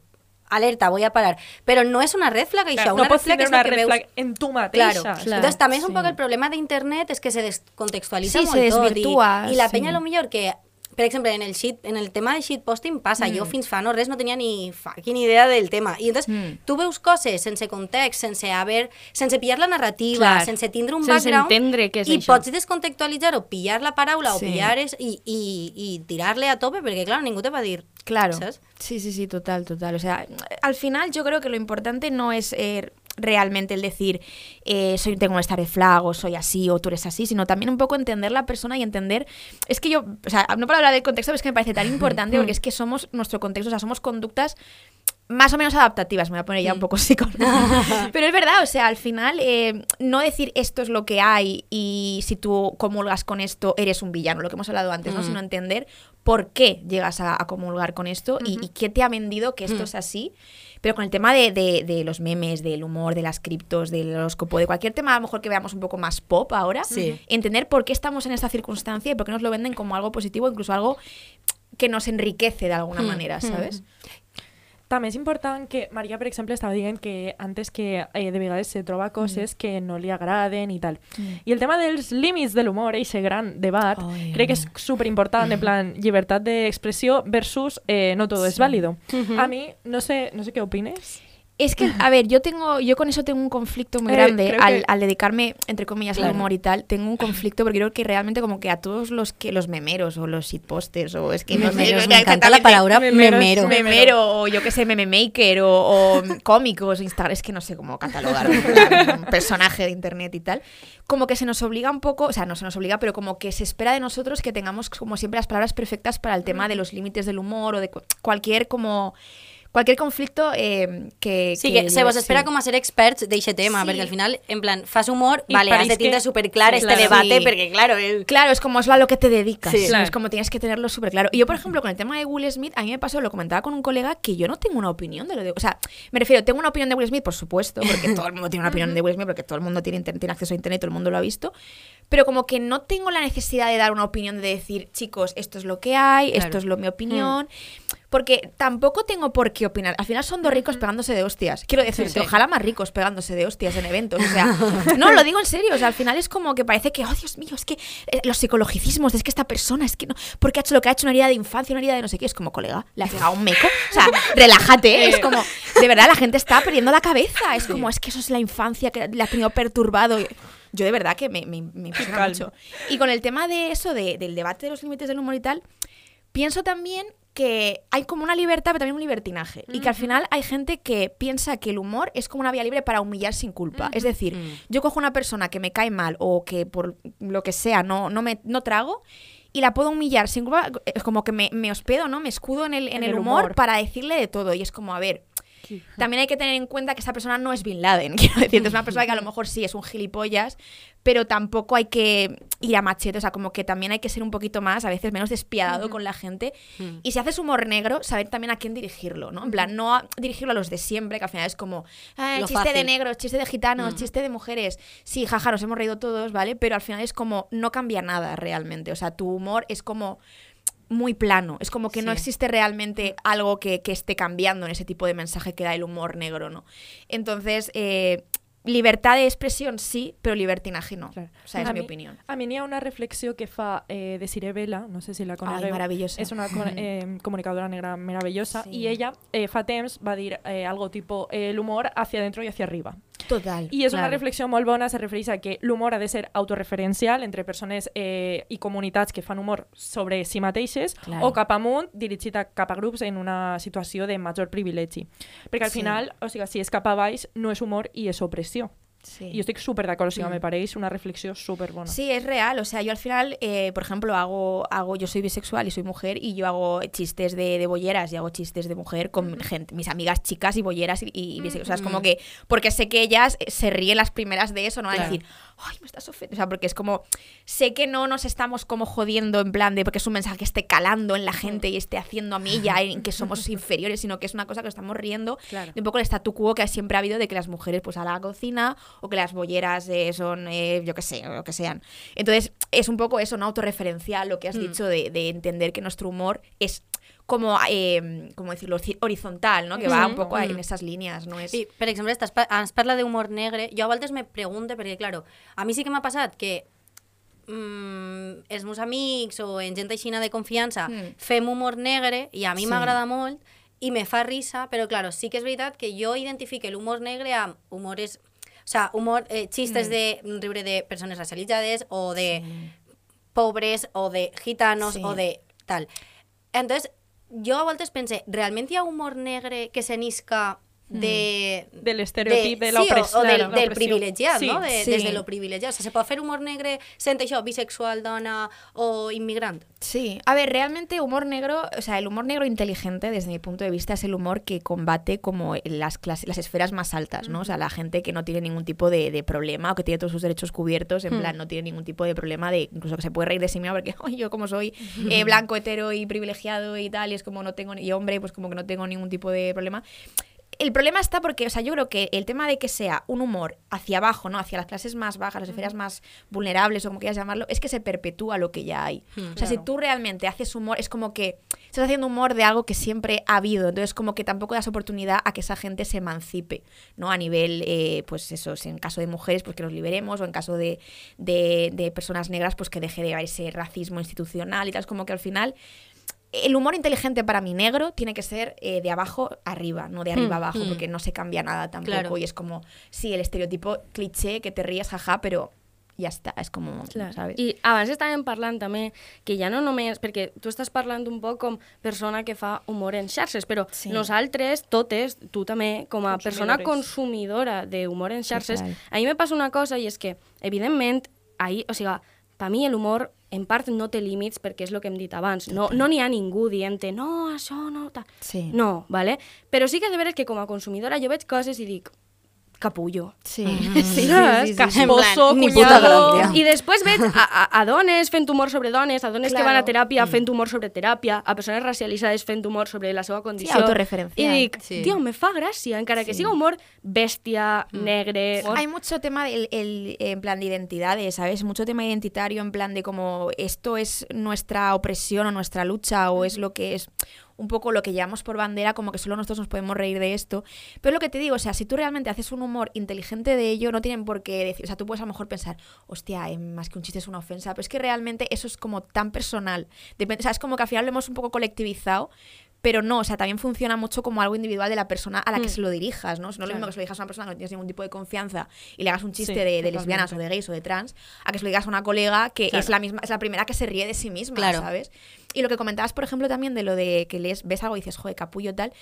alerta, voy a parar, però no és una red flag això, Claro, una no red flag és una que red flag en tu Claro. mateixa. Claro. Entonces, també és un Sí. poc el problema d'internet és que se descontextualitza Sí, molt se tot. desvirtúa, I la sí. penya, a lo millor, que per exemple, en el, shit, en el tema de shitposting passa, Mm. jo fins fa no res no tenia ni fucking idea del tema. I entonces Mm. tu veus coses sense context, sense haver, sense pillar la narrativa, Clar. sense tindre un Sense background, entendre què és i això. pots descontextualitzar o pillar la paraula o Sí. pillar es, i, i, i tirar-le a tope, perquè clar, ningú te va dir Claro. ¿sabes? Sí, sí, sí, total, total. O sea, al final yo creo que lo importante no es eh, realmente el decir eh, soy tengo esta red flag o soy así o tú eres así, sino también un poco entender la persona y entender. Es que yo, o sea, no para hablar del contexto, pero es que me parece tan <laughs> importante porque es que somos nuestro contexto, o sea, somos conductas más o menos adaptativas, me voy a poner ya un poco <laughs> psicóloga. <laughs> Pero es verdad, o sea, al final, eh, no decir esto es lo que hay y si tú comulgas con esto eres un villano, lo que hemos hablado antes, ¿no? Sino entender por qué llegas a, a comulgar con esto y, y qué te ha vendido que esto es así. Pero con el tema de, de- de los memes, del humor, de las criptos, del horóscopo, de cualquier tema a lo mejor que veamos un poco más pop ahora, Sí. entender por qué estamos en esta circunstancia y por qué nos lo venden como algo positivo, incluso algo que nos enriquece de alguna manera, ¿sabes? També és important que Maria, per exemple, estava dient que antes que eh, de vegades se troba coses que no li agraden i tal. I el tema dels límits de l'humor, eixe gran debat, Ai, crec que és superimportant, en plan, llibertat d'expressió versus eh, no todo es válido. A mi, no sé, no sé què opines. Es que, a ver, yo tengo, yo con eso tengo un conflicto muy Eh, grande al, que- al dedicarme, entre comillas, al humor y tal. Tengo un conflicto porque creo que realmente como que a todos los que los memeros o los shitposters o es que no sé, Memeros, es me encanta la palabra Memeros, memero. me- memero o yo que sé, meme maker o, o <laughs> cómicos, Instagram, es que no sé cómo catalogar un personaje de internet y tal, como que se nos obliga un poco, o sea, no se nos obliga, pero como que se espera de nosotros que tengamos como siempre las palabras perfectas para el tema de los límites del humor o de cu- cualquier como cualquier conflicto eh, que Sí, que, se vos sí. espera com a ser experts d'eixe tema, Sí. perquè al final, en plan, fas humor, I vale, has de tindre que- superclar Sí, este claro. debate, Sí. perquè, claro, el... Claro, es como es a lo que te dedicas. Sí. Claro. Es como tienes que tenerlo súper claro. Y yo, por ejemplo, con el tema de Will Smith, a mí me pasó, lo comentaba con un colega, que yo no tengo una opinión de lo de. O sea, me refiero, tengo una opinión de Will Smith, por supuesto, porque todo el mundo tiene una opinión de Will Smith, porque todo el mundo tiene, tiene acceso a internet, todo el mundo lo ha visto. Pero como que no tengo la necesidad de dar una opinión, de decir, chicos, esto es lo que hay, esto Claro. es lo mi opinión. Porque tampoco tengo por qué opinar. Al final son dos ricos pegándose de hostias. Quiero decirte, ojalá más ricos pegándose de hostias en eventos. O sea, <laughs> no, lo digo en serio. O sea, al final es como que parece que, oh Dios mío, es que eh, los psicologicismos, es que esta persona, es que no, porque ha hecho lo que ha hecho, una herida de infancia, una herida de no sé qué. Es como, colega, le has pegado un meco. O sea, <laughs> relájate. ¿eh? Es como, de verdad, la gente está perdiendo la cabeza. Es como, es que eso es la infancia que le ha tenido perturbado. Yo de verdad que me, me, me impresiona mucho. Y con el tema de eso, de- del debate de los límites del humor y tal, pienso también que hay como una libertad, pero también un libertinaje. Y que al final hay gente que piensa que el humor es como una vía libre para humillar sin culpa. Es decir, yo cojo una persona que me cae mal o que por lo que sea no, no, me, no trago y la puedo humillar sin culpa. Es como que me, me hospedo, ¿no? Me escudo en el, en En el el humor, humor. para decirle de todo. Y es como, a ver, también hay que tener en cuenta que esa persona no es Bin Laden, <laughs> quiero decir, es una persona que a lo mejor sí es un gilipollas, pero tampoco hay que ir a machete, o sea, como que también hay que ser un poquito más, a veces menos despiadado con la gente. Y si haces humor negro, saber también a quién dirigirlo, ¿no? En plan, no a- dirigirlo a los de siempre, que al final es como, chiste de negros, chiste de gitanos, chiste de mujeres. Sí, jaja, nos hemos reído todos, ¿vale? Pero al final es como, no cambia nada realmente, o sea, tu humor es como muy plano. Es como que no existe realmente algo que, que esté cambiando en ese tipo de mensaje que da el humor negro, ¿no? Entonces, eh, libertad de expresión sí, pero libertinaje no. Claro. O sea, a mi mi, opinión. A mi n'hi ha una reflexió que fa eh, Desiree Vela, no sé si la conegueu. Ai, maravillosa. És una <laughs> eh, comunicadora negra meravellosa Sí. i ella eh, fa temps va dir eh, algo tipo eh, l'humor hacia adentro i hacia arriba. Total. I és una Claro. reflexió molt bona, se refereix a que l'humor ha de ser autorreferencial entre persones eh, i comunitats que fan humor sobre si mateixes Claro. o cap amunt, dirigit a cap a grups en una situació de major privilegi. Perquè al Sí. final, o sigui, si és cap a baix, no és humor i és opressió. Sí. I jo estic super d'acord, o sigui, Mm. me pareix una reflexió super bona. Sí, es real. O sea, yo al final, eh, por ejemplo, hago, hago, yo soy bisexual y soy mujer y yo hago chistes de, de bolleras y hago chistes de mujer con gente, mis amigas chicas y bolleras y, y bisexuales. O sea, es como que, porque sé que ellas eh, se ríen las primeras de eso, no van a decir, ay, me estás ofendiendo. O sea, porque es como, sé que no nos estamos como jodiendo en plan de porque es un mensaje que esté calando en la gente y esté haciendo a mí ya en que somos <laughs> inferiores, sino que es una cosa que estamos riendo Claro. de un poco el statu quo que siempre ha habido de que las mujeres pues a la cocina o que las bolleras eh, son, eh, yo qué sé, o lo que sean. Entonces, es un poco eso, ¿no? Autorreferencial, lo que has dicho de, de entender que nuestro humor es como, eh, ¿cómo decirlo? Ci- Horizontal, ¿no? Que va un poco en esas líneas, ¿no? Es... Sí, per exemple, estàs, pa- ens parla d'humor negre. Jo a voltes me pregunte, perquè, claro, a mi sí que m'ha passat que mm, els meus amics o en gent aixina de confiança Mm. fem humor negre i a mi Sí. m'agrada molt i me fa risa, però, claro, sí que és veritat que jo identifique l'humor negre amb humores... O sea, humor, eh, xistes de riure de persones racialitzades o de pobres o de gitanos Sí. o de tal. Entonces, jo a voltes pense, realment hi ha humor negre que se n'isca de... Del estereotip de, sí, la opresión. o del, la del privilegiat, Sí. no? De, Sí. Des de lo privilegiat. O sea, se pot fer humor negre sent això, bisexual, dona o immigrant. Sí, a ver, realmente humor negro, o sea, el humor negro inteligente, desde mi punto de vista, es el humor que combate como las, clases, las esferas más altas, ¿no? O sea, la gente que no tiene ningún tipo de, de problema o que tiene todos sus derechos cubiertos, en plan, no tiene ningún tipo de problema de, incluso que se puede reír de sí misma porque, <laughs> "Ay, yo como soy eh, blanco, hetero y privilegiado y tal, y es como no tengo, y hombre, pues como que no tengo ningún tipo de problema. El problema está porque, o sea, yo creo que el tema de que sea un humor hacia abajo, ¿no? Hacia las clases más bajas, las esferas más vulnerables o como quieras llamarlo, es que se perpetúa lo que ya hay. o sea, si tú realmente haces humor, es como que estás haciendo humor de algo que siempre ha habido. Entonces, como que tampoco das oportunidad a que esa gente se emancipe, ¿no? A nivel, eh, pues eso, si en caso de mujeres, pues que los liberemos, o en caso de, de, de personas negras, pues que deje de haber ese racismo institucional y tal. Es como que al final el humor inteligente para mí negro tiene que ser eh, de abajo arriba, no de arriba Mm, abajo, mm. porque no se cambia nada tampoco. Claro. Y es como, sí, el estereotipo cliché que te ríes, jaja, pero ya está, es como, ¿sabes? I abans estàvem parlant també que ja no només, perquè tu estàs parlant un poc com persona que fa humor en xarxes, però Sí. nosaltres, totes, tu també, com a persona consumidora d'humor en xarxes, Total. a mi me passa una cosa i és que, evidentment, ahir, o sigui, per mi l'humor en part no té límits perquè és el que hem dit abans. No no n'hi ha ningú dient no, això no... Ta. Sí. No, vale? Però sí que és de veres que com a consumidora jo veig coses i dic capullo. Sí. <laughs> Sí, Casposo, plan, ni puta cunyado... gràcia. I després veig a, a, a dones fent humor sobre dones, a dones que van a teràpia fent humor sobre teràpia, a persones racialitzades fent humor sobre la seva condició. I dic, Sí. tio, me fa gràcia, encara que Sí. siga humor bèstia, negre... Hay mucho tema del, el- en plan de identidades, ¿sabes? Mucho tema identitario en plan de como esto es nuestra opresión o nuestra lucha o es lo que es un poco lo que llevamos por bandera, como que solo nosotros nos podemos reír de esto. Pero lo que te digo, o sea, si tú realmente haces un humor inteligente de ello, no tienen por qué decir, o sea, tú puedes a lo mejor pensar, hostia, eh, más que un chiste es una ofensa, pero es que realmente eso es como tan personal. Depende, o como que al final lo hemos un poco colectivizado. Pero no, o sea, también funciona mucho como algo individual de la persona a la que se lo dirijas, ¿no? Es no es lo mismo que se lo digas a una persona que no tienes ningún tipo de confianza y le hagas un chiste Sí, de, de lesbianas o de gays o de trans, a que se lo digas a una colega que es la misma, es la primera que se ríe de sí misma, Claro. ¿sabes? Y lo que comentabas, por ejemplo, también de lo de que lees, ves algo y dices, joder, capullo tal,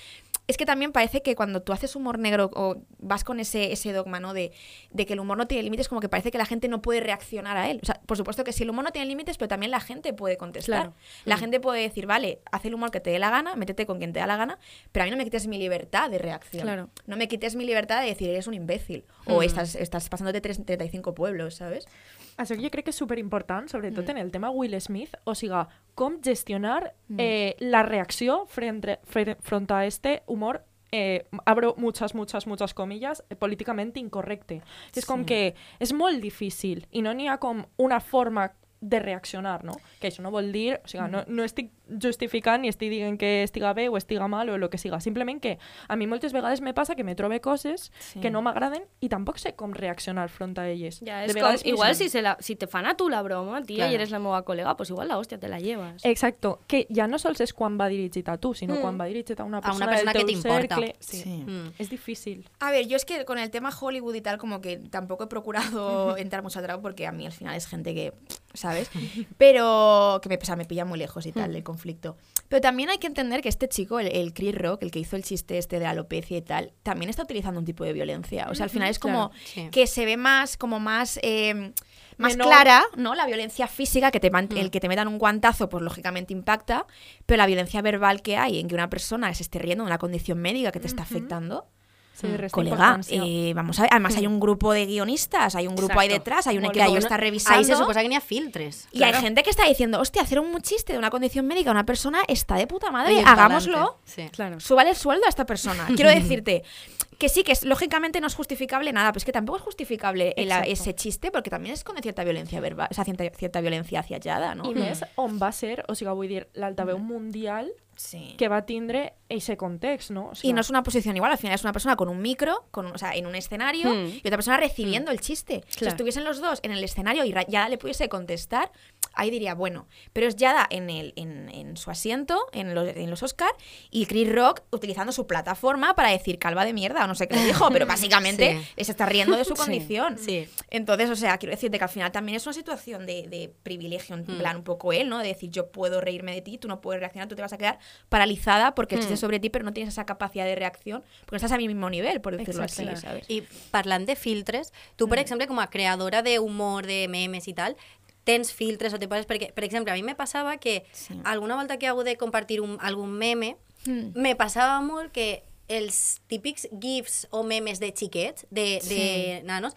es que también parece que cuando tú haces humor negro o vas con ese, ese dogma, ¿no? De, de que el humor no tiene límites, como que parece que la gente no puede reaccionar a él. O sea, por supuesto que sí, el humor no tiene límites, pero también la gente puede contestar. Claro. La gente puede decir, vale, haz el humor que te dé la gana, métete con quien te da la gana, pero a mí no me quites mi libertad de reacción. Claro. No me quites mi libertad de decir, eres un imbécil. O estás, estás pasándote tres- 35 pueblos, ¿sabes? Això jo crec que és superimportant, sobretot Mm. en el tema Will Smith, o siga, com gestionar eh, la reacció frente, fre- front a este humor eh, abro muchas, muchas, muchas comillas, eh, políticament incorrecte. És com que és molt difícil i no n'hi ha com una forma de reaccionar, no? Que això no vol dir, o sigui, no, no estic justificant ni estic dient que estiga bé o estiga mal o el que siga, simplement que a mi moltes vegades me passa que me trobe coses Sí. que no m'agraden i tampoc sé com reaccionar front a elles. Ja, De és com, vegades igual si, se la, si te fan a tu la broma, tia, Claro. i eres la meva col·lega, pues igual la hòstia te la llevas. Exacto, que ja no sols és quan va dirigit a tu, sinó Mm. quan va dirigit a una A una persona, persona del que teu cercle. Sí. Sí. Mm. És difícil. A ver, yo es que con el tema Hollywood y tal, como que tampoco he procurado entrar mucho atrás porque a mí al final es gente que, ¿sabes? Pero que me, o sea, me pilla muy lejos y tal del conflicto. Pero también hay que entender que este chico, el, el Chris Rock, el que hizo el chiste este de alopecia y tal, también está utilizando un tipo de violencia. O sea, al final es como Claro, sí. que se ve más, como más... eh, más Menor. clara, ¿no? La violencia física, que te man- el que te metan un guantazo, pues lógicamente impacta, pero la violencia verbal que hay en que una persona se esté riendo de una condición médica que te está afectando, Resta Colega, eh, vamos a ver, además hay un grupo de guionistas, hay un grupo ahí detrás, hay un Molt que ahí está Ahí revisando. se suposa que n'hi ha filtres. y hay gente que está diciendo, hostia, hacer un chiste de una condición médica a una persona está de puta madre, hagámoslo. Sí. Claro. Súbale el sueldo a esta persona. <laughs> Quiero decirte que sí, que es, lógicamente no es justificable nada, pero es que tampoco es justificable el- ese chiste porque también es con cierta violencia verbal, o sea, cierta, cierta violencia hacia Yada, ¿no? I més, on va ser, o sigui, vull dir, l'altaveu mundial Sí. que va tindre ese context, no? O Y sigui, no es una posición igual, al final es una persona con un micro, con, o sea, en un escenario, Mm. y otra persona recibiendo el chiste. Si Claro. estuviesen los dos en el escenario y Yada le pudiese contestar, ahí diría, bueno, pero es Yada en, el, en, en su asiento, en los, en los Oscar, y Chris Rock utilizando su plataforma para decir calva de mierda, o no sé qué le dijo, pero <laughs> básicamente Sí. se está riendo de su <laughs> condición. sí. Entonces, o sea, quiero decirte que al final también es una situación de, de privilegio, en plan un poco él, ¿no? De decir, yo puedo reírme de ti, tú no puedes reaccionar, tú te vas a quedar paralizada porque el chiste es sobre ti, pero no tienes esa capacidad de reacción, porque no estás a mi mismo nivel, por decirlo así. ¿sabes? I parlant de filtres, tu, per exemple, com a creadora d'humor, de memes i tal, tens filtres o te poses... Perquè, per exemple, a mi me passava que Sí. alguna volta que he hagut de compartir un, algun meme, Mm. me passava molt que els típics gifs o memes de xiquets, de, de nanos,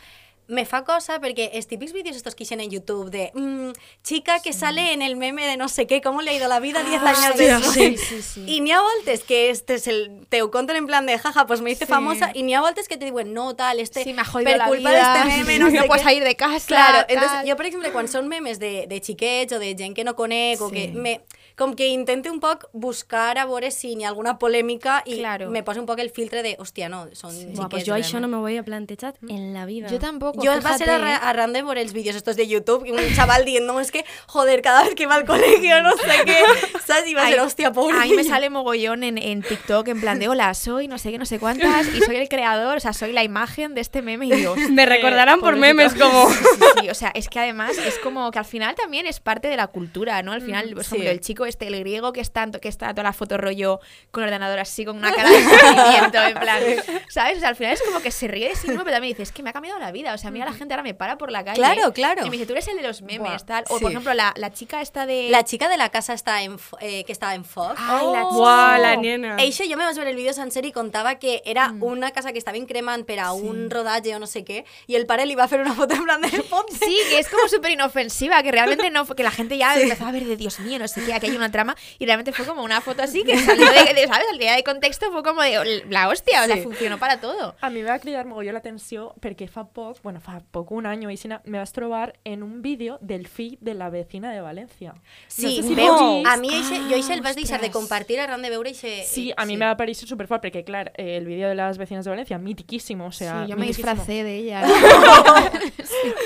me fa cosa perquè els típics vídeos estos que hicieron en YouTube de mm, chica que sale en el meme de no sé qué, cómo le ha ido la vida 10 años hòstia, después. sí, sí, sí. I n'hi ha voltes que este es el, te ho conten en plan de jaja, pues me hice Sí. famosa, i n'hi ha voltes que te diuen no, tal, este, Sí, me ha jodido per la culpa vida, d'este meme, <laughs> no, no puedes què. salir de casa, Claro, tal. entonces jo, per exemple, quan són memes de, de xiquets o de gent que no conec, o Sí. que me, com que intente un poc buscar a veure si n'hi ha alguna polèmica i Claro. me posa un poc el filtre de, hòstia, no, són xiquets. pues jo això no realment. me ho havia plantejat en la vida. Yo tampoco. poco. Yo va a ser a, a Rande por els vídeos estos de YouTube y un chaval diciendo, es que, joder, cada vez que va al colegio, no sé qué, <laughs> ¿sabes? Y va a ser, hostia, pobre. A mí me niño". sale mogollón en, en TikTok en plan de hola, soy no sé qué, no sé cuántas y soy el creador, o sea, soy la imagen de este meme y Dios. Me recordarán por memes como... Sí, sí, o sea, es que además es como que al final también es parte de la cultura, ¿no? Al final, por ejemplo, el chico este, el griego que está, que está toda la foto rollo con ordenador así, con una cara de sufrimiento, en plan, <laughs> ¿sabes? O sea, al final es como que se ríe de sí mismo, pero también dice, es que me ha cambiado la vida, o sea, mira, la gente ahora me para por la calle. Claro, claro. Y me dice, tú eres el de los memes, Buah, tal. O, sí. por ejemplo, la, la chica esta de... La chica de la casa está en, eh, que estaba en Fox. Ay, la chica. Buah, la nena. Eixa, jo me vaig veure el vídeo sencer i contava que era una casa que estava cremant per a un rodatge o no sé què, i el pare li va fer una foto en plan de ponte. Sí, que es como súper inofensiva, que realmente no, que la gente ya empezó a ver de Dios mío, no sé qué, aquí una trama, y realmente fue como una foto así que salió de, de, ¿sabes? Al día de contexto fue como de la hostia, o sea, Sí. funcionó para todo. A mi va cridar mogolló l'atenció perquè fa poc, bueno, fa poc, un any o així, me vas trobar en un vídeo del fill de la vecina de València. Sí, sé si a mi eixe, jo eixe el vaig deixar de compartir arran de veure eixe... Sí, a mí me va parecer súper fuerte porque, claro, eh, el vídeo de las vecinas de Valencia, mitiquísimo, o sea, sí, yo me disfracé de ella. <laughs> <laughs>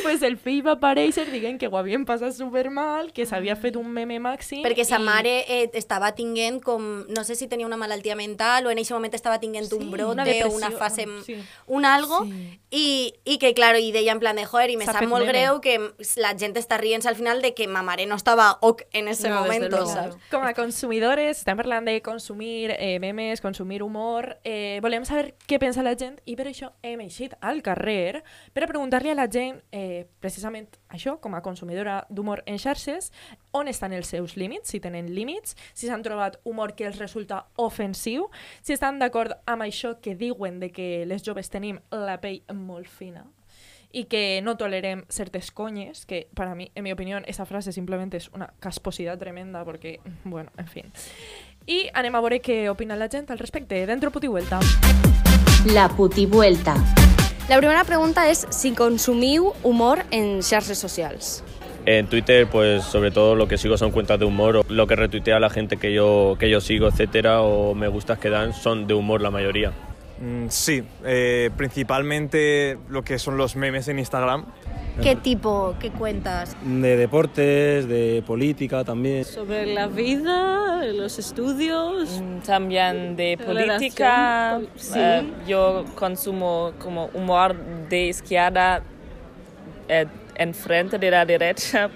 Pues el fill va aparèixer dient que ho havien passat super mal, que s'havia fet un meme màxim... Perquè sa i- mare eh, estava tinguent com... No sé si tenia una malaltia mental o en aquest moment estava tinguent un brote una o una fase... bueno, sí. Un algo. I, I que, claro, i deia en plan de, joder, i me sap molt meme. greu que la gent està rient al final de que ma mare no estava ok en ese No, luego. saps? Com a consumidores, estem parlant de consumir eh, memes, consumir humor, eh, volem saber què pensa la gent i per això hem eixit al carrer per a preguntar-li a la gent, eh, precisament això, com a consumidora d'humor en xarxes, on estan els seus límits, si tenen límits, si s'han trobat humor que els resulta ofensiu, si estan d'acord amb això que diuen de que les joves tenim la pell molt fina y que no tolerem certes coñes, que para mí, en mi opinión, esa frase simplemente es una casposidad tremenda porque, bueno, en fin. Y anem a veure què opina la gent al respecte. Dentro puti vuelta. La putivuelta. La primera pregunta es si consumiu humor en xarxes socials. En Twitter, pues sobre todo lo que sigo son cuentas de humor, o lo que retuitea la gente que yo, que yo sigo, etcétera, o me gustas que dan son de humor la mayoría. Mm, Sí, eh, principalmente lo que son los memes en Instagram. ¿Qué tipo? ¿Qué cuentas? De deportes, de política también. Sobre la vida, los estudios. También de política. relación, sí. eh, yo consumo como humor de izquierda eh, en frente de la derecha.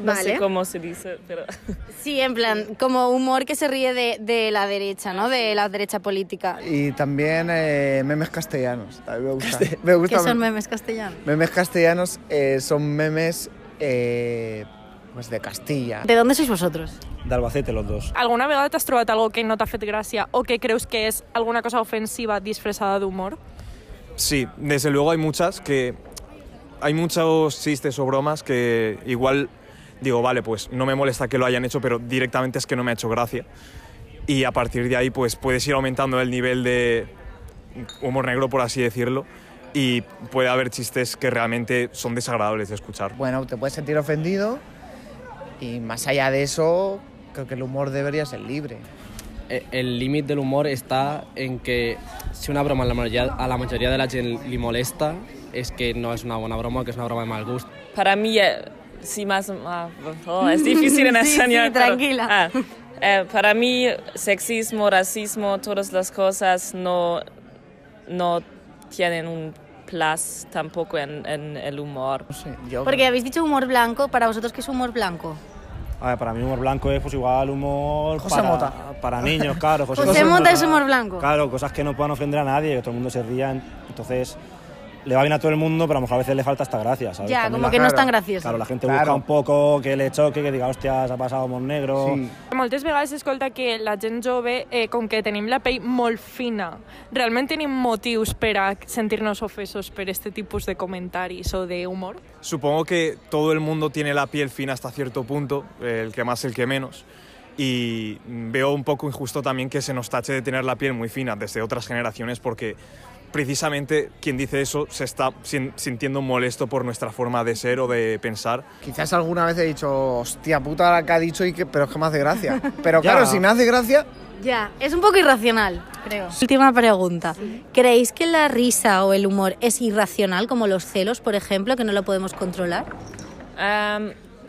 No Vale. sé cómo se dice, pero... <laughs> Sí, en plan, como humor que se ríe de, de la derecha, ¿no? De la derecha política. Y también eh, memes castellanos. También me gusta. me gusta ¿Qué son memes castellanos? memes castellanos eh, son memes eh, pues de Castilla. ¿De dónde sois vosotros? De Albacete los dos. Alguna vegada t'has trobat algo que no t'ha fet gràcia o que creus que és alguna cosa ofensiva disfressada d'humor? Sí, desde luego hay muchas que... Hay muchos chistes o bromas que igual digo, vale, pues no me molesta que lo hayan hecho, pero directamente es que no me ha hecho gracia. Y a partir de ahí, pues puedes ir aumentando el nivel de humor negro, por así decirlo, y puede haber chistes que realmente son desagradables de escuchar. Bueno, te puedes sentir ofendido y más allá de eso, creo que el humor debería ser libre. Eh, El límit del humor està en que si una broma a la majoria, a la majoria de la gent li molesta, és que no és una bona broma, que és una broma de mal gust. Para mí, eh, sí, más... ah, oh, es difícil en Sí, <laughs> sí, español. pero- tranquila. ah, eh, para mí, sexismo, racismo, todas las cosas no, no tienen un plus tampoco en, en el humor. Porque habéis dicho humor blanco, para vosotros, ¿qué es humor blanco? A ver, para mí humor blanco es pues igual humor José para, Mota. para niños, claro. José Mota es humor blanco. Claro, cosas que no puedan ofender a nadie, que todo el mundo se ría. Entonces, le va bien a todo el mundo, pero a lo mejor a veces le falta hasta gracia, ¿sabes? Ya, También como la- que no es tan gracioso. Claro, la gente Claro. busca un poco que le choque, que diga, hostia, se ha pasado humor negro. Sí. Moltes vegades escolta que la gent jove, eh, com que tenim la pell molt fina, realment tenim motius per a sentir-nos ofesos per este tipus de comentaris o de humor? Supongo que todo el mundo tiene la piel fina hasta cierto punto, el que más, el que menos. Y veo un poco injusto también que se nos tache de tener la piel muy fina desde otras generaciones porque precisamente quien dice eso se está sin- sintiendo molesto por nuestra forma de ser o de pensar. Quizás alguna vez he dicho, hostia puta la que ha dicho, y que, pero es que me hace gracia. <laughs> Pero claro, si me hace gracia, Ya, es un poco irracional. creo. Última pregunta. ¿Creéis que la risa o el humor es irracional, como los celos, por ejemplo, que no lo podemos controlar?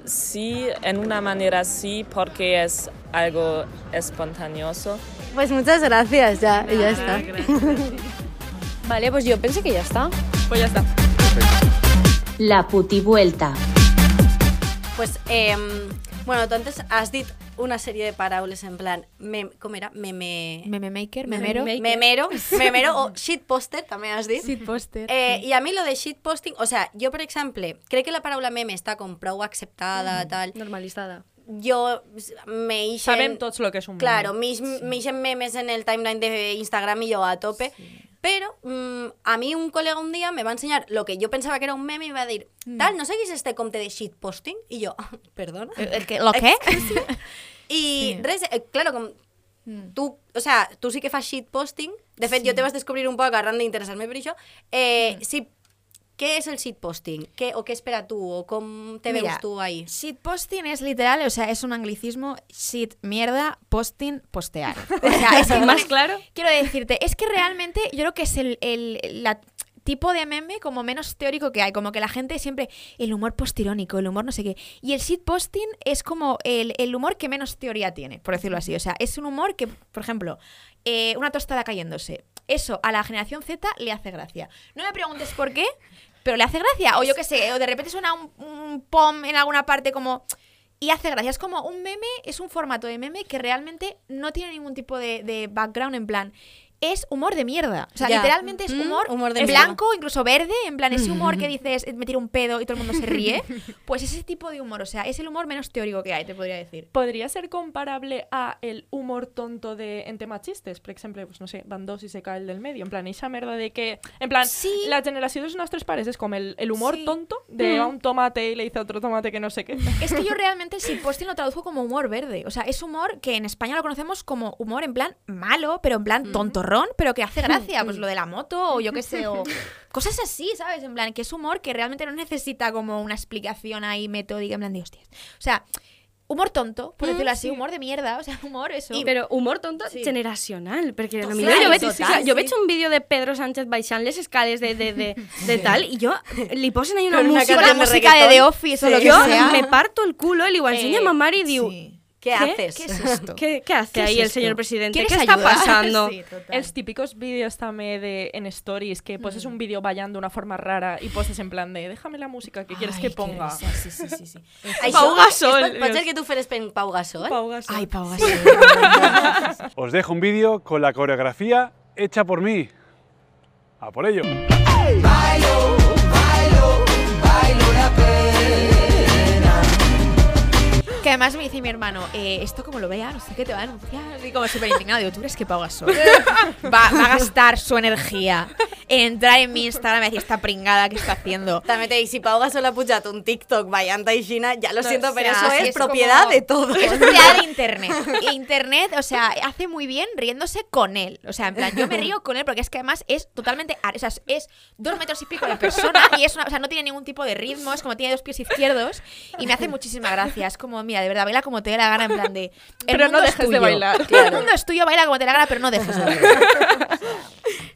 Sí, en una manera sí, porque es algo espontaneoso. Pues muchas gracias, ya, ya está. <laughs> Vale, pues jo penso que ja està. Pues ya está. La putivuelta. Pues, eh, bueno, tú antes has dit una sèrie de paraules en plan, mem, com era? Meme... Meme maker, Meme- memero. Memero, <laughs> memero o shitposter, també has dit. Shitposter. Eh, I a mi lo de shitposting, o sea, jo, per exemple, crec que la paraula meme està com prou acceptada, tal. Normalitzada. Jo me ixen... Sabem tots lo que és un meme. Claro, m'ix- m'ixen memes en el timeline de Instagram i jo a tope. Pero mm, a mí un colega un día me va a enseñar lo que yo pensaba que era un meme y me va a decir, tal, ¿no seguís este comte de shitposting? Y yo, <laughs> perdona. ¿El- el qué? ¿Lo qué? <laughs> y res, eh, claro, com, tu, o sea, tu sí que fas shitposting. De fet, jo te vas descobrir un poc arran d'interessar-me per això. Eh, sí, què és el shitposting? Què, o què espera tu? O com te Mira, veus tu ahí? Shitposting es literal, o sea, es un anglicismo, shit, mierda, posting, postear. <laughs> O sea, es que ¿Más claro? Quiero decirte, es que realmente yo creo que es el, el la tipo de meme como menos teórico que hay, como que la gente siempre, el humor postirónico, el humor no sé qué. Y el shitposting es como el, el humor que menos teoría tiene, por decirlo así. O sea, es un humor que, por ejemplo, eh, una tostada cayéndose. Eso a la generación Z le hace gracia. No me preguntes por qué, pero le hace gracia. O yo qué sé, o de repente suena un, pom en alguna parte como... Y hace gracia. Es como un meme, es un formato de meme que realmente no tiene ningún tipo de background en plan. Es humor de mierda. O sea, Ya. literalmente es Mm, humor, humor de mierda. blanco, incluso verde, en plan ese humor que <laughs> dices, "Eh, me tiro un pedo y todo el mundo se ríe. <laughs> Pues ese tipo de humor, o sea, es el humor menos teórico que hay, te podría decir. ¿Podría ser comparable a el humor tonto de en tema chistes? Per exemple, pues, no sé, van dos i se cae el del medio. En plan, esa merda de que... En plan, la generació dels nostres pares és com el, el humor Sí. tonto de Mm. a un tomate y le dice a otro tomate que no sé qué. Es que yo <laughs> realmente el shitposting lo traduzco como humor verde. O sea, es humor que en España lo conocemos como humor en plan malo, pero en plan pero que hace gracia. Pues lo de la moto o yo qué sé, o <laughs> cosas así, ¿sabes? En plan, que es humor que realmente no necesita como una explicación ahí metódica, en plan de hostias. O sea, humor tonto, por Mm, decirlo así, sí. humor de mierda, o sea, humor eso. Però humor tonto Sí. generacional, perquè Total, potser jo, veig, total, o sigui, jo sí. veig un vídeo de Pedro Sánchez baixant les escales de, de, de, de tal i jo li posen ahí una música, de música de reggaetón. The Office o lo que sea. me parto el culo y ho ensenyo Eh, a ma mare i diu sí. ¿Qué, haces? ¿Qué es esto? <laughs> ¿Qué, qué hace ¿Qué es ahí el señor presidente? ¿Quieres ¿Qué está ayuda? <laughs> pasando? Sí. Els típicos vídeos també de, en stories que poses un vídeo ballant d'una forma rara i poses en plan de déjame la música que quieres Ay, que ponga. Sí, sí, sí, sí. <laughs> Pau Gasol, Pot, ser que tu feres per Pau Gasol? Pau Gasol. Ay, Pau Gasol. Os dejo un vídeo con la coreografía hecha por mí. A por ello. Que además me dice mi hermano, eh, esto como lo vea, no sé qué te va a denunciar. Y como súper indignado, digo, ¿tú crees que Pau Gasol <laughs> va, va a gastar su energía en entrar en mi Instagram y decir esta pringada que está haciendo? També te dic, si Pau Gasol ha pujat un TikTok ballant aixina, ya lo No, siento, o pero sea, eso sí, es, es como- propiedad de todos. Es propiedad de Internet. Internet, o sea, hace muy bien riéndose con él. O sea, en plan, yo me río con él porque es que además es totalmente. O sea, es- dos metros y pico de persona y es una, o sea, no tiene ningún tipo de ritmo, es como tiene dos pies izquierdos y me hace muchísima gracia. Es como, mira, de verdad, baila como te dé la gana, en plan de. <laughs> Pero no dejes de bailar. El mundo es tuyo, baila como te dé la gana, pero no dejes de <laughs> bailar.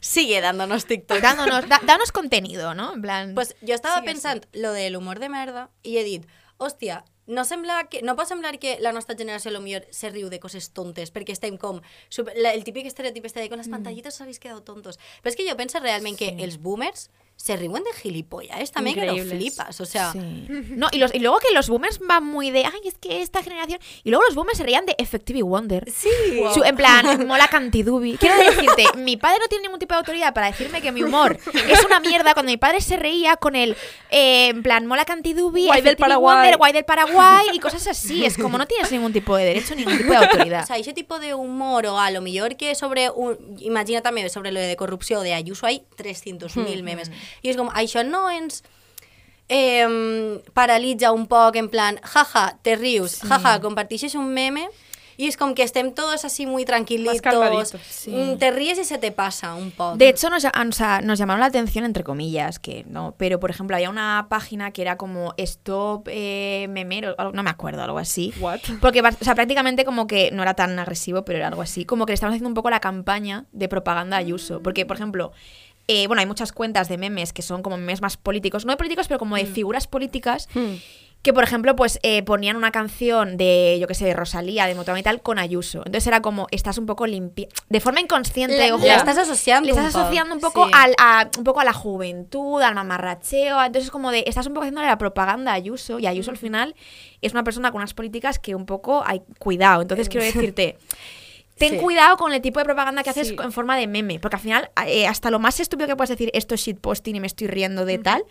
Sigue dándonos TikTok. Dándonos, da- danos contenido, ¿no? En plan. Pues jo estava Sí, pensant lo del humor de merda i he dit, hòstia, no sembla que, no pot semblar que la nostra generació a lo millor se riu de coses tontes perquè estem com super, la, el típic estereotip este de con las pantallitas os habéis quedado tontos però és que jo penso realment que els boomers se riuen de gilipollas també que Increíbles. flipas o sea, Sí. <laughs> No, y, los, y luego que los boomers van muy de, ay, es que esta generación... Y luego los boomers se reían de Effective Wonder. Sí. Su- en plan, <laughs> mola cantidubi. Quiero decirte, mi padre no tiene ningún tipo de autoridad para decirme que mi humor <laughs> es una mierda cuando mi padre se reía con el, eh, en plan, mola cantidubi, Guay del Paraguay. Wonder, guay del Paraguay y cosas así. Es como no tienes ningún tipo de derecho, ningún tipo de autoridad. O sea, ese tipo de humor o a lo millor que sobre un, imagina també sobre lo de corrupció de Ayuso hay 300.000 memes i és com, això no ens eh, paralitza un poc en plan, jaja, te rius, Sí. jaja, compartixes un meme y es como que estem todos así muy tranquilitos. Sí. Mm, Te ríes y se te pasa un poco. De hecho, nos, o sea, nos llamaron la atención, entre comillas, que no, pero por ejemplo, había una página que era como Stop eh, Memero, no me acuerdo, algo así. What? Porque, o sea, prácticamente como que no era tan agresivo, pero era algo así. Como que le estaban haciendo un poco la campaña de propaganda a Ayuso. Porque, por ejemplo, eh, bueno, hay muchas cuentas de memes que son como memes más políticos, no de políticos, pero como de figuras políticas. Que, por ejemplo, pues eh, ponían una canción de, yo qué sé, de Rosalía, de Motown y tal, con Ayuso. Entonces era como, estás un poco limpia. De forma inconsciente, Le- ojo. le estás asociando Le estás un poco, asociando un poco, sí. al, a, un poco a la juventud, al mamarracheo. Entonces, como de, estás un poco haciendo la propaganda a Ayuso. Y Ayuso al final es una persona con unas políticas que un poco hay cuidado. Entonces, quiero decirte. <laughs> Ten Sí. cuidado con el tipo de propaganda que haces Sí. en forma de meme, porque al final, eh, hasta lo más estúpido que puedes decir, esto es shitposting y me estoy riendo de tal,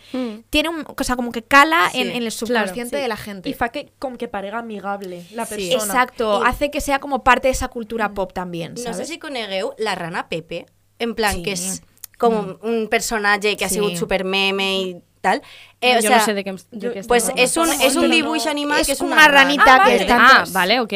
tiene un, o sea, como que cala en, Sí, en el subconsciente Sí. de la gente. Y fa que com que parega amigable la Sí. persona. Exacto, Y- hace que sea como parte de esa cultura pop también, No sé si conegueu la rana Pepe, en plan Sí. que es como un personaje que ha sido super meme y tal. Eh, No, o yo sea, no sé de qué, de qué Pues es un, es un no, dibuix no. animal Es que és una una ranita que vale. está- Ah, vale, ok.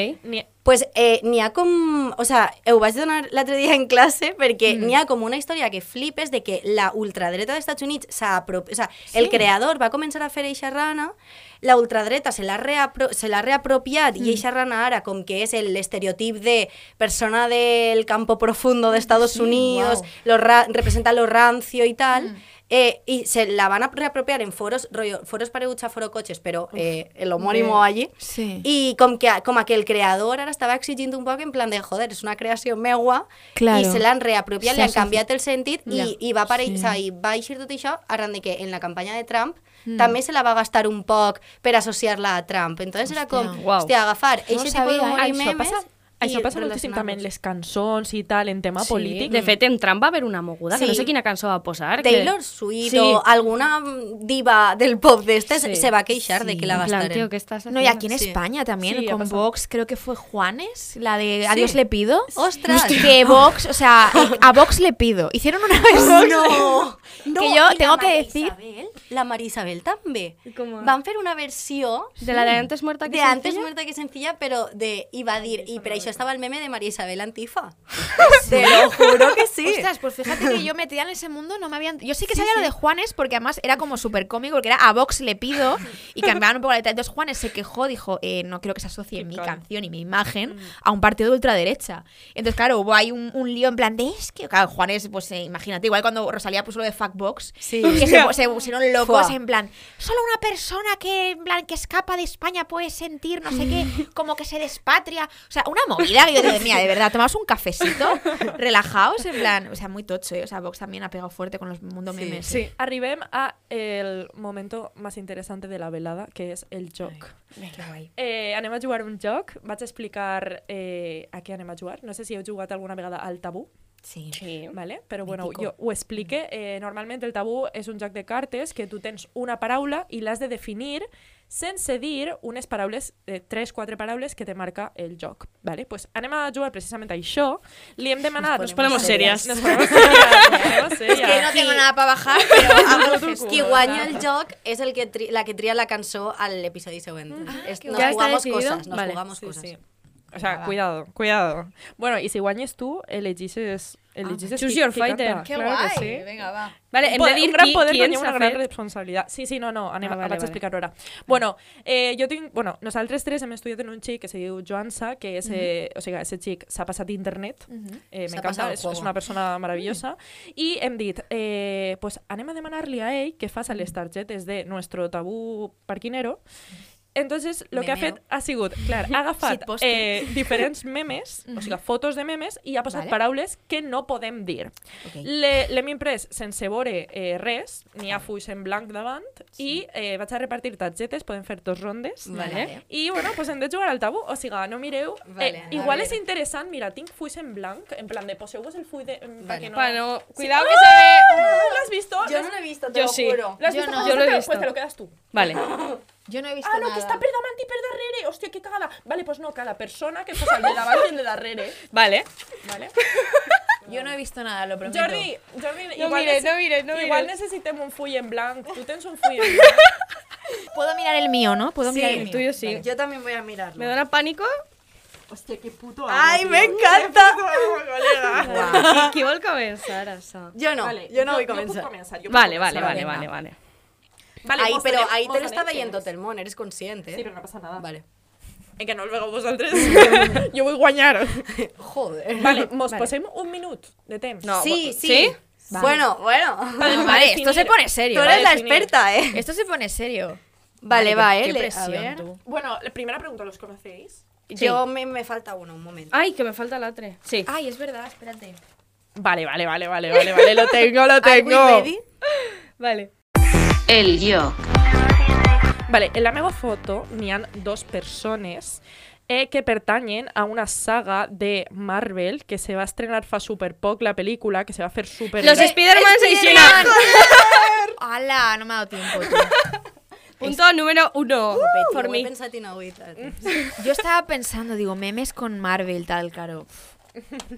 Pues eh, n'hi ha com... O sea, ho vaig donar l'altre dia en classe perquè Mm. n'hi ha com una història que flipes de que la ultradreta dels Estats Units s'ha aprop... O sea, el creador va començar a fer eixa rana, la ultradreta se l'ha reapro... se reapropiat Mm. i eixa rana ara com que és el estereotip de persona del campo profundo de Estados Unidos, guau. lo ra... representa lo rancio i tal, Mm. Eh, i se la van a reapropiar en foros, rollo, foros pareguts a foro cotxes, però eh, el homònimo Bé. allí, Sí. i com que, com a que el creador ara estava exigint un poc en plan de, joder, és una creació meua, Claro. i se l'han reapropiat, Sí, li han sí, sí. canviat el sentit, Ja. i, i, va apare... Sí. o sea, i va eixir tot això arran de que en la campanya de Trump Mm. també se la va gastar un poc per associar-la a Trump. Entonces era com. Uau. hòstia, agafar No eixe tipus d'humor i això memes passa, això passa moltíssim també en les cançons i tal, en tema Sí. polític. De fet, en Trump va haver una moguda, que no sé quina cançó va posar. Taylor que... Swift Sí. o alguna diva del pop d'estes Sí. se va queixar de Sí. que la tío, ¿qué estás No, y aquí en Sí. España también, Sí, con. Vox, creo que fue Juanes, la de Adiós le pido. ¡Ostras! Que Vox, o sea, <laughs> a Vox le pido. Hicieron una vez. No! <laughs> no Que yo tengo que decir- Isabel, la María Isabel també. Com a- Van fer una versió De la de antes muerta que de antes sencilla? muerta que sencilla, però de, i va dir, i per això estava el meme de María Isabel Antifa. <laughs> Te lo juro que sí. Ostras, pues fíjate que yo metida en ese mundo no me habían... Yo sí que sabía lo de Juanes porque además era como súper cómico, porque era a Vox le pido y cambiaban un poco la letra. Entonces Juanes se quejó, dijo, eh, no quiero que se asocie mi canción y mi imagen a un partido de ultraderecha. Entonces, claro, hubo ahí un, un lío en plan de, es que, claro, Juanes, pues eh, imagínate, igual cuando Rosalía puso lo de Fuckbox, Sí. que <laughs> se, se pusieron locos Fua. en plan, solo una persona que, en plan, que escapa de España puede sentir no sé qué, <laughs> como que se despatria. O sea, una movida que yo dije, mira, de verdad, tomamos un cafecito, relajaos, en plan, o sea, muy tocho, ¿eh? O sea, Vox también ha pegado fuerte con los mundo memes. Sí, arribem a el momento más interesante de la velada, que és el joc. Eh, anem a jugar un joc. Vaig explicar eh, a què anem a jugar. No sé si heu jugat alguna vegada al tabú. Sí. Sí. Vale? Però bueno, Mítico. jo ho explique. Eh, normalment el tabú és un joc de cartes que tu tens una paraula i l'has de definir sense dir unes paraules, eh, tres, quatre paraules que te marca el joc. Vale? Pues anem a jugar precisament a això. Li hem demanat... Nos ponemos serias. Nos ponemos serias. Nos ponemos <laughs> serias. Que no tengo nada para bajar, el gesto. Qui guanya el joc és el que tri la que tria la cançó a l'episodi següent. Es, qué nos guay. ¿Ya está jugamos cosas, nos Vale. jugamos Sí, cosas. sí. O sea, cuidado, cuidado. Bueno, y si guanyes tú, elegixes... elegixes Choose qui- your fighter. canta. Qué Claro que guay. sí. Venga, va. Vale, hem po- de un gran qui, poder ens una gran fet... responsabilitat. Sí, sí, no, no, anem, Ah, ah, vale, vaig vale. explicar-ho ara. Bueno, eh, jo tinc... Bueno, nosaltres tres hem estudiat en un xic que se diu Joansa, que és... Eh, o sigui, ese xic s'ha passat internet. eh, S'ha M'encanta, passat el és, és una persona maravillosa. I hem dit, eh, pues anem a demanar-li a ell que faça les targetes de nuestro tabú parquinero Entonces, lo que ha fet ha sigut, clar, ha agafat Shitposting. eh, diferents memes, o sigui, fotos de memes, i ha posat Vale. paraules que no podem dir. Ok. Le- L'hem imprès sense veure eh, res, n'hi ha fulls en blanc davant, i eh, vaig a repartir targetes, podem fer dos rondes. Vale. I, bueno, pues hem de jugar al tabú, o sigui, no mireu... Vale, eh, igual és interessant, mira, tinc fulls en blanc, en plan de poseu-vos el full de... Vale. Vale. No... Bueno, Sí. cuidado que ¡Ah! se ve... ¿Lo has visto? Yo ¿Lo no lo he visto, te Yo lo sí. juro. ¿Lo has Yo visto? no. Yo lo he visto. Pues te lo quedas tú. Vale. <laughs> Yo no he visto Ah, no, nada. que està per davant i per darrere. Hòstia, que cagada. Vale, pues no, cada persona que posa el de davant i el de darrere. Vale. Vale? Yo no he visto nada, lo prometo. Jordi, Jordi, No igual, mires, no mires, no igual mires. necessitem un full en blanc. Tu tens un full en <laughs> blanc. Puedo mirar el mío, ¿no? Puedo Sí, mirar el El mío. tuyo sí. Yo también voy a mirarlo. ¿Me da pánico? Hòstia, que puto Ai, m'encanta! Qui, vol començar, això? Jo no, Vale, jo no vull jo puc començar. començar, jo puc Vale, vale, començar, vale, vale, vale. Vale, però tenim- ahí te veient temps. tot el món, eres conscient, eh? Sí, però no passa nada. Vale. En que no el vegeu vosaltres. jo <laughs> vull guanyar. <laughs> Joder. Vale, mos Vale. posem un minut de temps. No, Sí, sí. ¿Sí? Bueno, bueno. Vale, Vale, vale, esto se pone serio. Tú eres ¿vale? la experta, ¿eh? Esto se pone serio. Vale, va, eh. Qué le- a presión, ver. tú. Bueno, la primera pregunta, ¿los conocéis? Yo me, me falta uno, un momento. Ay, que me falta la 3. Sí. Ay, es verdad, espérate. Vale, vale, vale, vale, vale, vale, lo <laughs> tengo, lo Are we tengo. ready? Vale. El yo. Vale, en la meva foto n'hi ha dos persones eh, que pertanyen a una saga de Marvel que se va estrenar fa super poc la pel·lícula, que se va fer super... Los Spider-Man se hicieron. ¡Hala! No me ha dado tiempo, tú. <laughs> Punto número uno. Por por mí. Yo estaba pensando, digo, memes con Marvel, tal, claro.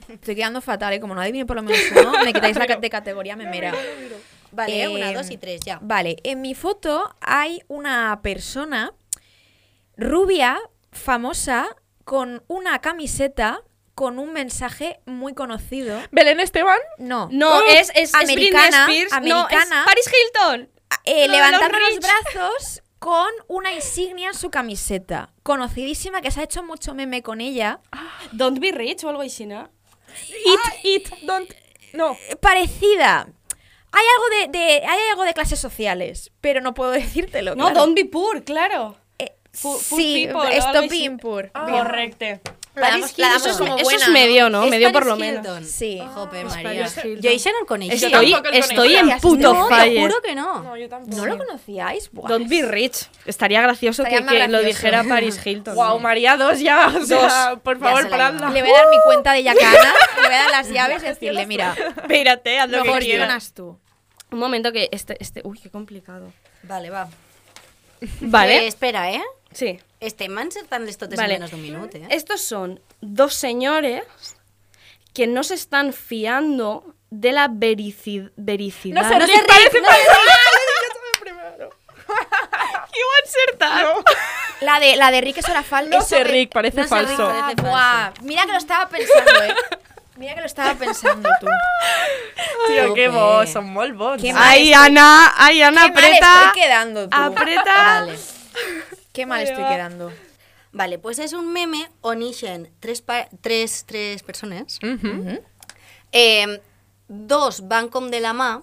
Estoy quedando fatal, ¿eh? Como no adivine por lo menos uno, me quitáis la <laughs> de categoría memera. Vale, Eh, una, dos y tres, ya. Vale, en mi foto hay una persona rubia, famosa, con una camiseta con un mensaje muy conocido. Belén Esteban. No. No, es, es, es americana, Spears. americana, No, es Paris Hilton. eh, Lo de levantando los los brazos con una insignia en su camiseta. Conocidísima, que se ha hecho mucho meme con ella. Don't be rich o algo así, ¿no? It, it, don't... No. Eh, Parecida. Hay algo de, de- hay algo de clases sociales, pero no puedo <laughs> decírtelo. No, claro. don't be poor, claro. Eh, Pu- poor sí, people stop being poor. Correcto. La Paris damos, la damos Hilton. Eso, como es- buena, eso es medio, ¿no? Es medio por lo Paris menos. Hilton. Sí. Jope, Pues María. Paris. Yo ese no lo conocía. Estoy, estoy en puto no, te juro que no. No, yo tampoco. ¿No lo conocíais? Buah, Don't be rich. Estaría gracioso Estaría que, lo dijera Paris <laughs> Hilton. Wow, María, dos ya. O sea, por favor, paradla. Le voy a dar mi cuenta de Yacana, <laughs> le voy a dar las llaves y decirle, mira, Espérate, haz lo lo que quieras. tú. Un momento que este, este... Uy, qué complicado. Vale, va. Vale. Eh, espera, ¿eh? Sí. Estem encertant les totes Vale. en menos d'un minut, eh? Estos son dos señores que no se están fiando de la verici- vericidad. No sé, Rick, parece Iba a acertar. La de, la de Rick es hora falsa. No sé, Rick, parece No sé, falso. Rick, parece falso. Buah, mira que lo estaba pensando, eh. <laughs> Mira que lo estaba pensando tú. <laughs> Tío, qué vos, son molt bons. Mal Ay, estoy- Ana, ay, Ana, Qué mal aprieta. estoy quedando tú. Aprieta. Vale. Qué mal estoy quedando. Vale, pues és un meme on ixen tres, pa tres, tres persones. Mhm. Eh, dos van com de la mà.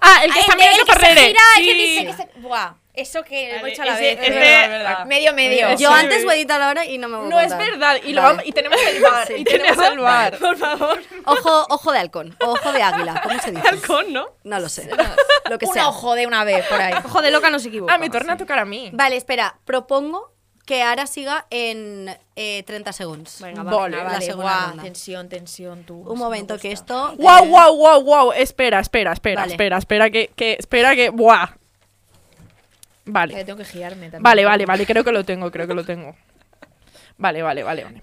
Ah, el que Ah, está el que se Ferrere. gira, el que Sí. dice que se... Buah, eso que Vale, hemos hecho a la ese- vez. es es verdad, verdad. es verdad. Medio, medio. Yo sí. antes lo he editado ahora y no me voy a No es verdad. Y, lo Vale. vamos, y tenemos el bar. <laughs> Sí. Y tenemos el bar. Por favor. Ojo, ojo de halcón, o ojo de águila, ¿cómo se dice? Halcón, ¿no? No lo sé. Lo que Un sea. ojo de una vez por ahí. Ojo de loca no se equivoca. Ah, me torna a tocar a mí. Vale, espera, propongo que ara siga en eh, 30 segons. Venga, va, Vale, venga, la vale, segunda buah, ronda. tensión, tensión, tú. Un momento, que esto... Wow, eh, wow, wow, wow. Espera, espera, espera, Vale. espera, espera, que, que, espera, que, buah. Que Vale. tengo que girarme también. Vale, vale, vale, creo que lo tengo, creo que lo tengo. Vale, vale, vale, vale.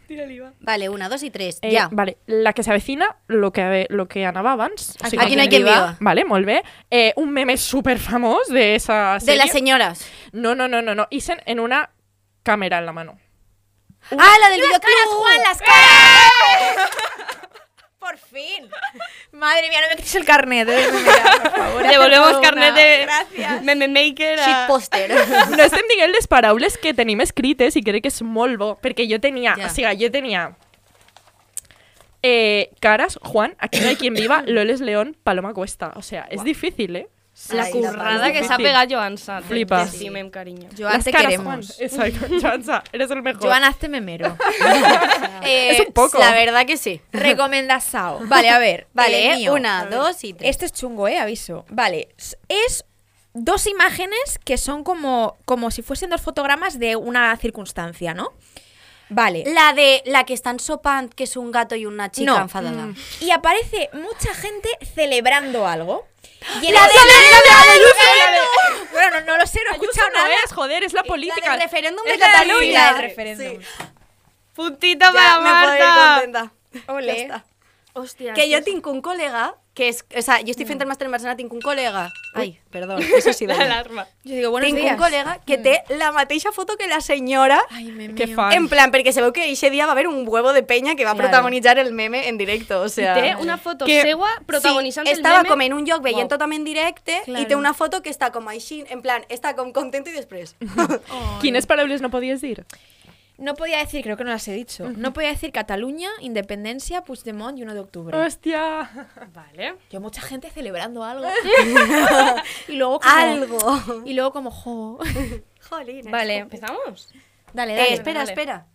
Vale, una, dos y tres, Eh, ja. Vale, la que s'avecina, lo que, lo que anava abans. O sigui, Aquí no hay quien viva. Vale, molt bé. Eh, un meme super famós de esa De las señoras. No, no, no, no, no. Isen en una cámara en la mano. ¡Ah, la del caras, Juan, las caras! Por fin. Madre mía, no me quites el carnet. eh, por favor. Devolvemos carnet de Gracias. meme maker a... Shitposter. <laughs> No estem dient les paraules que tenim escrites i crec que és molt bo, perquè jo tenia, Ja. o sigui, jo tenia eh, Caras, Juan, Aquí no hay quien viva, <coughs> Loles León, Paloma Cuesta. O sea, es difícil, ¿eh? La currada que se ha difícil. pegado Joan Sa. Flipa. Sí, mem cariño. Joan, te queremos. Juan. Exacto, <laughs> Joansa, eres el mejor. Joan, hazte memero. <laughs> Eh, <laughs> Es un poco. La verdad que sí. Recomendasao. Vale, a ver. Vale, eh, mío. una, dos y tres. Este es chungo, eh, aviso. Vale, es dos imágenes que son como, como si fuesen dos fotogramas de una circunstancia, ¿no? Vale. La de la que están sopant, que es un gato y una chica No. enfadada. Mm. Y aparece mucha gente celebrando algo. Y el- de- la de- la de- Bueno, no, no lo sé, no he escuchado no nada. es, joder, es la política. Del referéndum de Es la de- Cataluña. del referéndum. Puntita Ya, para me puedo ir Marta. contenta. Ole. Hostia. Que yo tengo un colega que és, o sea, jo estic fent el màster en Barcelona, tinc un col·lega... Ai, perdó, <laughs> eso sí. L'alarma. Jo digo, buenos tinc días. un col·lega que té la mateixa foto que la senyora Que fan. en plan, perquè se veu que ese dia va haver un huevo de peña que va Claro. protagonitzar el meme en directo, o sea... I té una foto que- seua protagonitzant sí, el estava meme. com en un lloc veient Wow. totalment directe Claro. i té una foto que està com així, en plan, està com content i després. <laughs> Quines paraules no podies dir? No podía decir, creo que no las he dicho. No podía decir Cataluña, Independencia, Puigdemont y 1 de octubre. ¡Hostia! <laughs> Vale. Yo mucha gente celebrando algo. <laughs> y luego como... Algo. Y luego como, jo. <laughs> Jolín. Vale, ¿empezamos? Dale, Eh, dale. espera, dale. espera.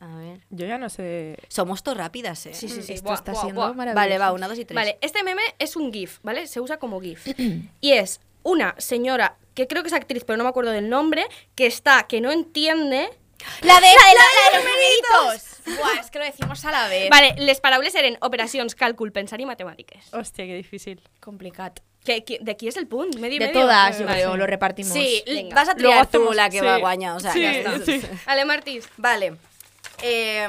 A ver. Yo ya no sé... Somos todo rápidas, eh. Sí, sí, sí. Esto buah, está buah, siendo buah. maravilloso. Vale, va, una, dos y tres. Vale, este meme es un GIF, ¿vale? Se usa como GIF. <clears throat> y es una señora, que creo que es actriz, pero no me acuerdo del nombre, que está, que no entiende... La de, la de, la de los numeritos. Buah, es que lo decimos a la vez. Vale, les paraules eren operacions, càlcul, pensar i matemàtiques. Hòstia, que difícil. Complicat. Que, qui- de qui és el punt? Medio y De medio? todas, yo Vale. creo, lo repartimos. Sí, Venga. vas a Luego triar tú hacemos- la que sí. va a guañar, o sea, Sí, ya está. sí. Ale Martís. Vale. Eh,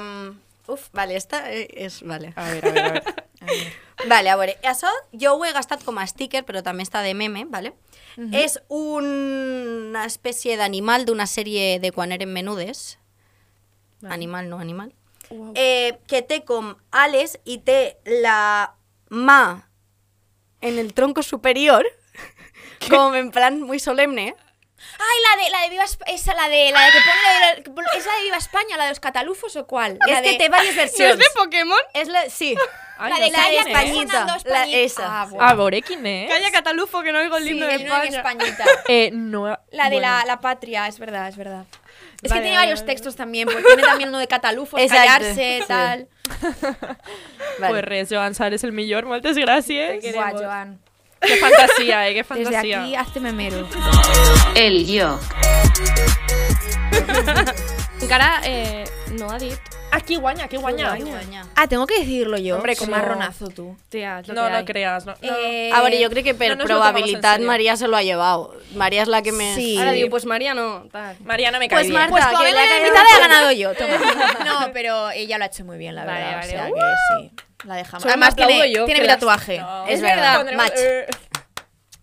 uf, vale, esta eh, és... Vale. A ver, a ver, a ver. <laughs> Vale, a veure, això jo ho he gastat com a sticker, però també està de meme, vale? És una espècie d'animal d'una sèrie de quan eren menudes. Animal, no animal. Eh, que té com ales i té la mà en el tronco superior, <laughs> com en plan muy solemne. Ay, la de, la de Viva esa, la de, la de que pone la de, que ¿es de Viva España, la de los catalufos o cuál? La que de- té diverses versions. ¿No es de Pokémon? És la... Sí. <laughs> Ay, La no de sé Calla quién es. Españita. La, Españita. esa. Ah, bueno. A veure, quin és? Calla Catalufo, que no oigo el Sí, lindo de de España. Españita. <laughs> Eh, no... La de bueno. la, la patria, es verdad, es verdad. Es Vale, que tiene vale, varios vale. textos también, porque tiene también uno de catalufos, Exacto, callarse, sí. tal. <laughs> Vale. Pues res, Joan Sar és el millor, moltes gràcies. Buah, Joan. Que fantasia, eh, que Desde fantasia. aquí, hazte memero. El yo. <laughs> Encara eh, no ha dit. Aquí guanya, aquí guanya. Ah, tengo que decirlo yo. Hombre, como- marronazo tú. Tía, lo No, que no hay. creas. No, no. Eh, A ver, yo creo que por no nos lo tomamos en probabilidad serio. María se lo ha llevado. María es la que me... Sí. Ahora digo, pues María no. Tal. Mariana me cae Pues bien. Marta, Pues que con la mitad el he <laughs> ganado yo. toma. <laughs> No, pero ella lo ha hecho muy bien, la Vale, verdad. vale. O sea Uh. que sí. La dejamos. Solo Además aplaudo tiene, yo, tiene que mi las- tatuaje. No. Es verdad, Pondremos, match. eh,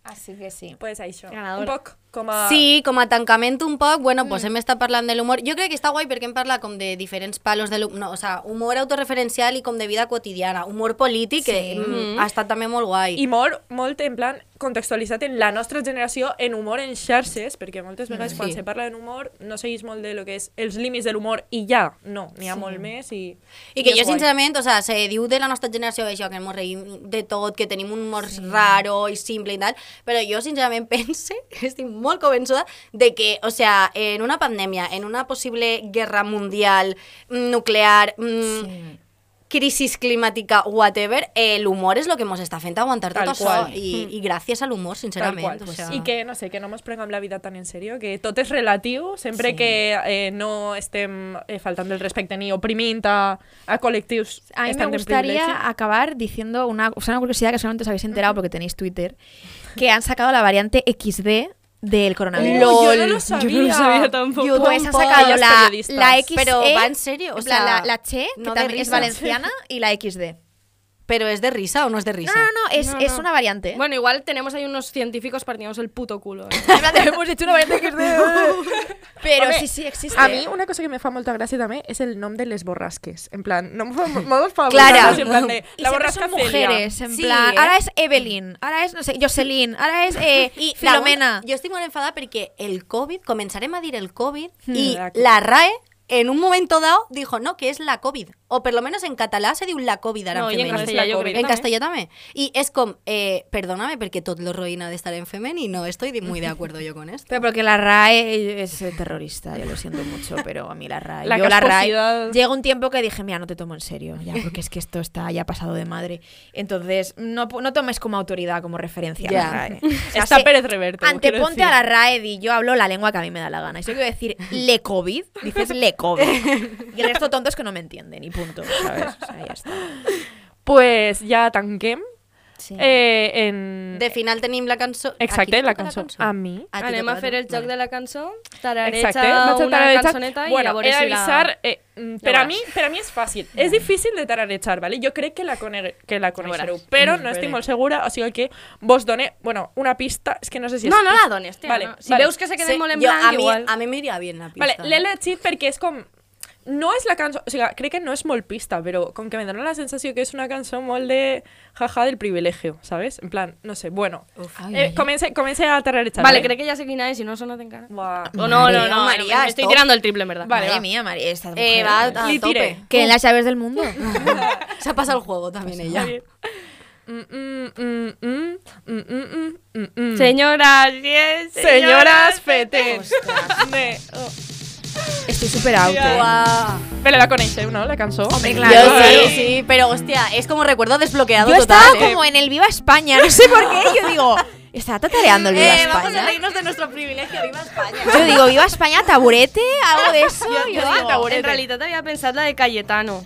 Así que sí. Pues això. Ganadora. Un poc com a... Sí, com a tancament un poc, bueno, pues hem estat parlant de l'humor. Jo crec que està guai perquè hem parlat com de diferents palos de l'humor, no, o sea, humor autorreferencial i com de vida quotidiana. Humor polític, que Sí. mm, ha estat també molt guai. I molt, molt en plan contextualitzat en la nostra generació en humor en xarxes, perquè moltes vegades quan Sí. se parla d'humor no seguís molt de lo que és els límits de l'humor i ja, no, n'hi ha Sí. molt més i... I que jo, guai. sincerament, o sea, se diu de la nostra generació això, que ens reïm de tot, que tenim un humor raro i simple i tal, però jo, sincerament, <laughs> pense, estic molt convençuda de que, o sea, en una pandèmia, en una possible guerra mundial, mm, nuclear, mm, crisis climàtica, whatever, eh, l'humor és el que ens està fent aguantar tot Tal això, qual. i, i gràcies a l'humor, Tal sincerament. qual. o sea... I que, no sé, que no mos prenguem la vida tan en sèrio, que tot és relatiu, sempre Sí. que eh, no estem eh, faltant el respecte ni oprimint a, a col·lectius A mí me gustaría acabar diciendo una, o sea, una curiosidad que solamente os habéis enterado porque tenéis Twitter, que han sacado la variante XD del coronavirus. Oh, yo no lo sabía. Yo no lo sabía tampoco. Yo Pues han tampoco. sacado la, la XE, Pero va en serio, o sea, la, la Che, que no también es valenciana, y la XD. Pero es de risa o no es de No, risa? no, no, es, No, es no. una variante. Bueno, igual tenemos ahí unos científicos partiéndose el puto culo. ¿eh? <laughs> <laughs> Hemos hecho una variante XD. <laughs> Pero Home, sí, sí, existe. A mi una cosa que me fa molta gràcia també és el nom de les borrasques. En plan, no me fa molt favor. Clara. En plan de, y la siempre borrasca son mujeres, en Sí, plan, ¿eh? ahora es Evelyn, ahora es, no sé, Jocelyn, ahora es eh, I Filomena. Jo estic molt enfadada perquè el COVID, començarem a dir el COVID, Hmm. i La- la RAE en un momento dado dijo no, que es la COVID. O por lo menos en català se diu la COVID ara No, en i en femení. castellà jo crec En castellà també. I és com, eh, perdóname, perquè tot lo roïna de estar en femení, no estoy muy de acuerdo yo con esto. Pero porque la RAE es eh, terrorista, yo lo siento mucho, pero a mí la RAE. La yo la RAE. Llega un tiempo que dije, mira, no te tomo en serio, ya, porque es que esto está ya pasado de madre. Entonces, no, no tomes como autoridad, como referencia Ya. a la RAE. <laughs> O sea, Está sé- Pérez Reverte. Anteponte a la RAE y yo hablo la lengua que a mí me da la gana. Y si yo quiero decir le COVID, dices le COVID. <laughs> Y el resto tontos que no me entienden y punto, ¿sabes? O sea, ya está. Pues ja tanquem. eh, en... De final tenim la cançó. Exacte, la toca cançó. A mi. A ti Anem a fer el joc Vale. de la cançó, tarareja Exacte, una cançoneta i a bueno, veure he si la... d'avisar... Eh, per, a mi, per a mi és fàcil. És difícil de tararejar, ¿vale? Jo crec que la, cone que la coneixereu, però Mm, no estic molt segura, o sigui que vos done, bueno, una pista, és que no sé si és No, no la dones, tia, Vale, no. Si vale. veus que se queden Sí, molt en jo- blanc, a mi, igual. A mi m'iria bien la pista. Vale, l'he llegit perquè és com... No és la cançó... O sigui, crec que no és molt pista, però com que me dona la sensació que és una cançó molt de jaja del privilegio, ¿sabes? En plan, no sé, bueno. Ai, eh, ai. comence, comence a tararejar. Vale, crec que ya sé quina és, si no sonat encara. Buah. O no, no, no, María, me estoy tirando el triple, en verdad. Vale, Madre va. mía, María, esta Eh, mujer. va a tope. Que en las llaves del mundo. <laughs> Se ha pasado el juego también ella. Muy bien. Mm, mm, mm, mm, mm, mm, mm, mm. Señoras, yes, Señoras feten. Me- oh. Estoy súper out. eh. Guau. Pero la coneixeu, no? La cançó. Hombre, Yo claro. sí, sí, pero hostia, es como recuerdo desbloqueado Yo total. estaba ¿eh? como en el Viva España, no sé por qué. Yo digo, ¿está tatareando el Viva Eh, vamos a España? reírnos de nuestro privilegio, viva España. Yo digo, Viva España, taburete, algo de eso. <laughs> Yo, Yo yo digo, digo, en realidad había pensado la de Cayetano.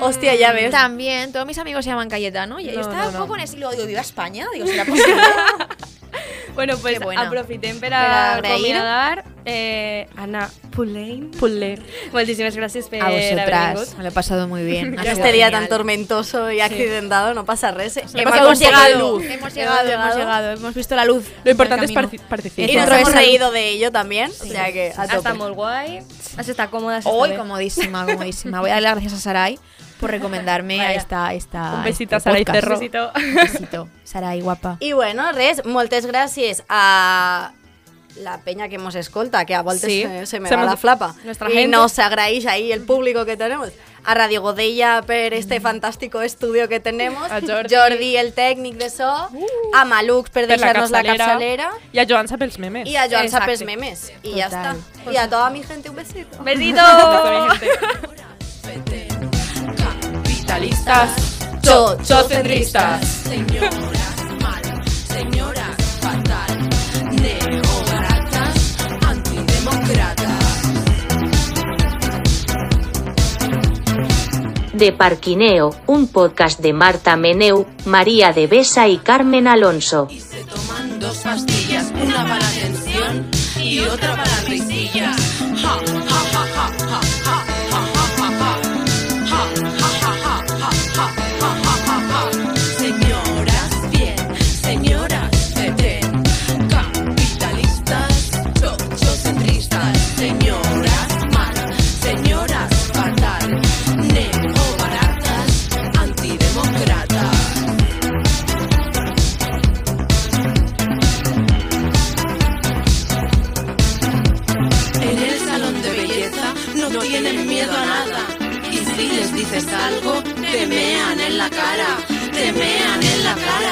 Hostia, ya ves. También, todos mis amigos se llaman Cayetano. Y yo No, estaba no, un no. poco en ese y luego digo, ¿Viva España? Digo, ¿será posible? <laughs> <laughs> Bueno, pues Per a acomiadar eh, Anna Pulain. Puller. Moltíssimes gràcies per A haver vosotras. vingut. Me lo he pasado muy bien. <laughs> Ha este día genial. tan tormentoso y accidentado, no pasa res. eh. Hemos, Hemos llegado, luz. hemos llegado, hemos llegado, hemos visto la luz. Lo importante es participar. Y nos hemos reído de ello también. O sea que a tope. molt guai. Has estat còmoda, has Hoy, comodísima, comodísima. Voy a darle las gracias a Sarai por recomendarme a Vaya. esta, esta. Un besito este a Sarai. Cerro. Besito. Un besito. Sarai, guapa. I bueno, res, moltes gràcies a la peña que hemos escolta, que a voltes Sí. se me Se va mos- la flapa. Nuestra y gente. nos agraís ahí el público que tenemos. A Radio Godella per este fantástico estudio que tenemos. A Jordi. el técnic de so. a Malux per Per la deixar-nos la capçalera. capçalera. Y a Joan pels memes. Y a Joan Exacte. Sapes Memes. Y ya está. Total. Y a toda mi gente un besito. Besito. <laughs> Capitalistas. Chocentristas. De Parquineo, un podcast de Marta Meneu, María de Besa y Carmen Alonso. toman dos pastillas, una para la tensión y otra para las risillas. Clara.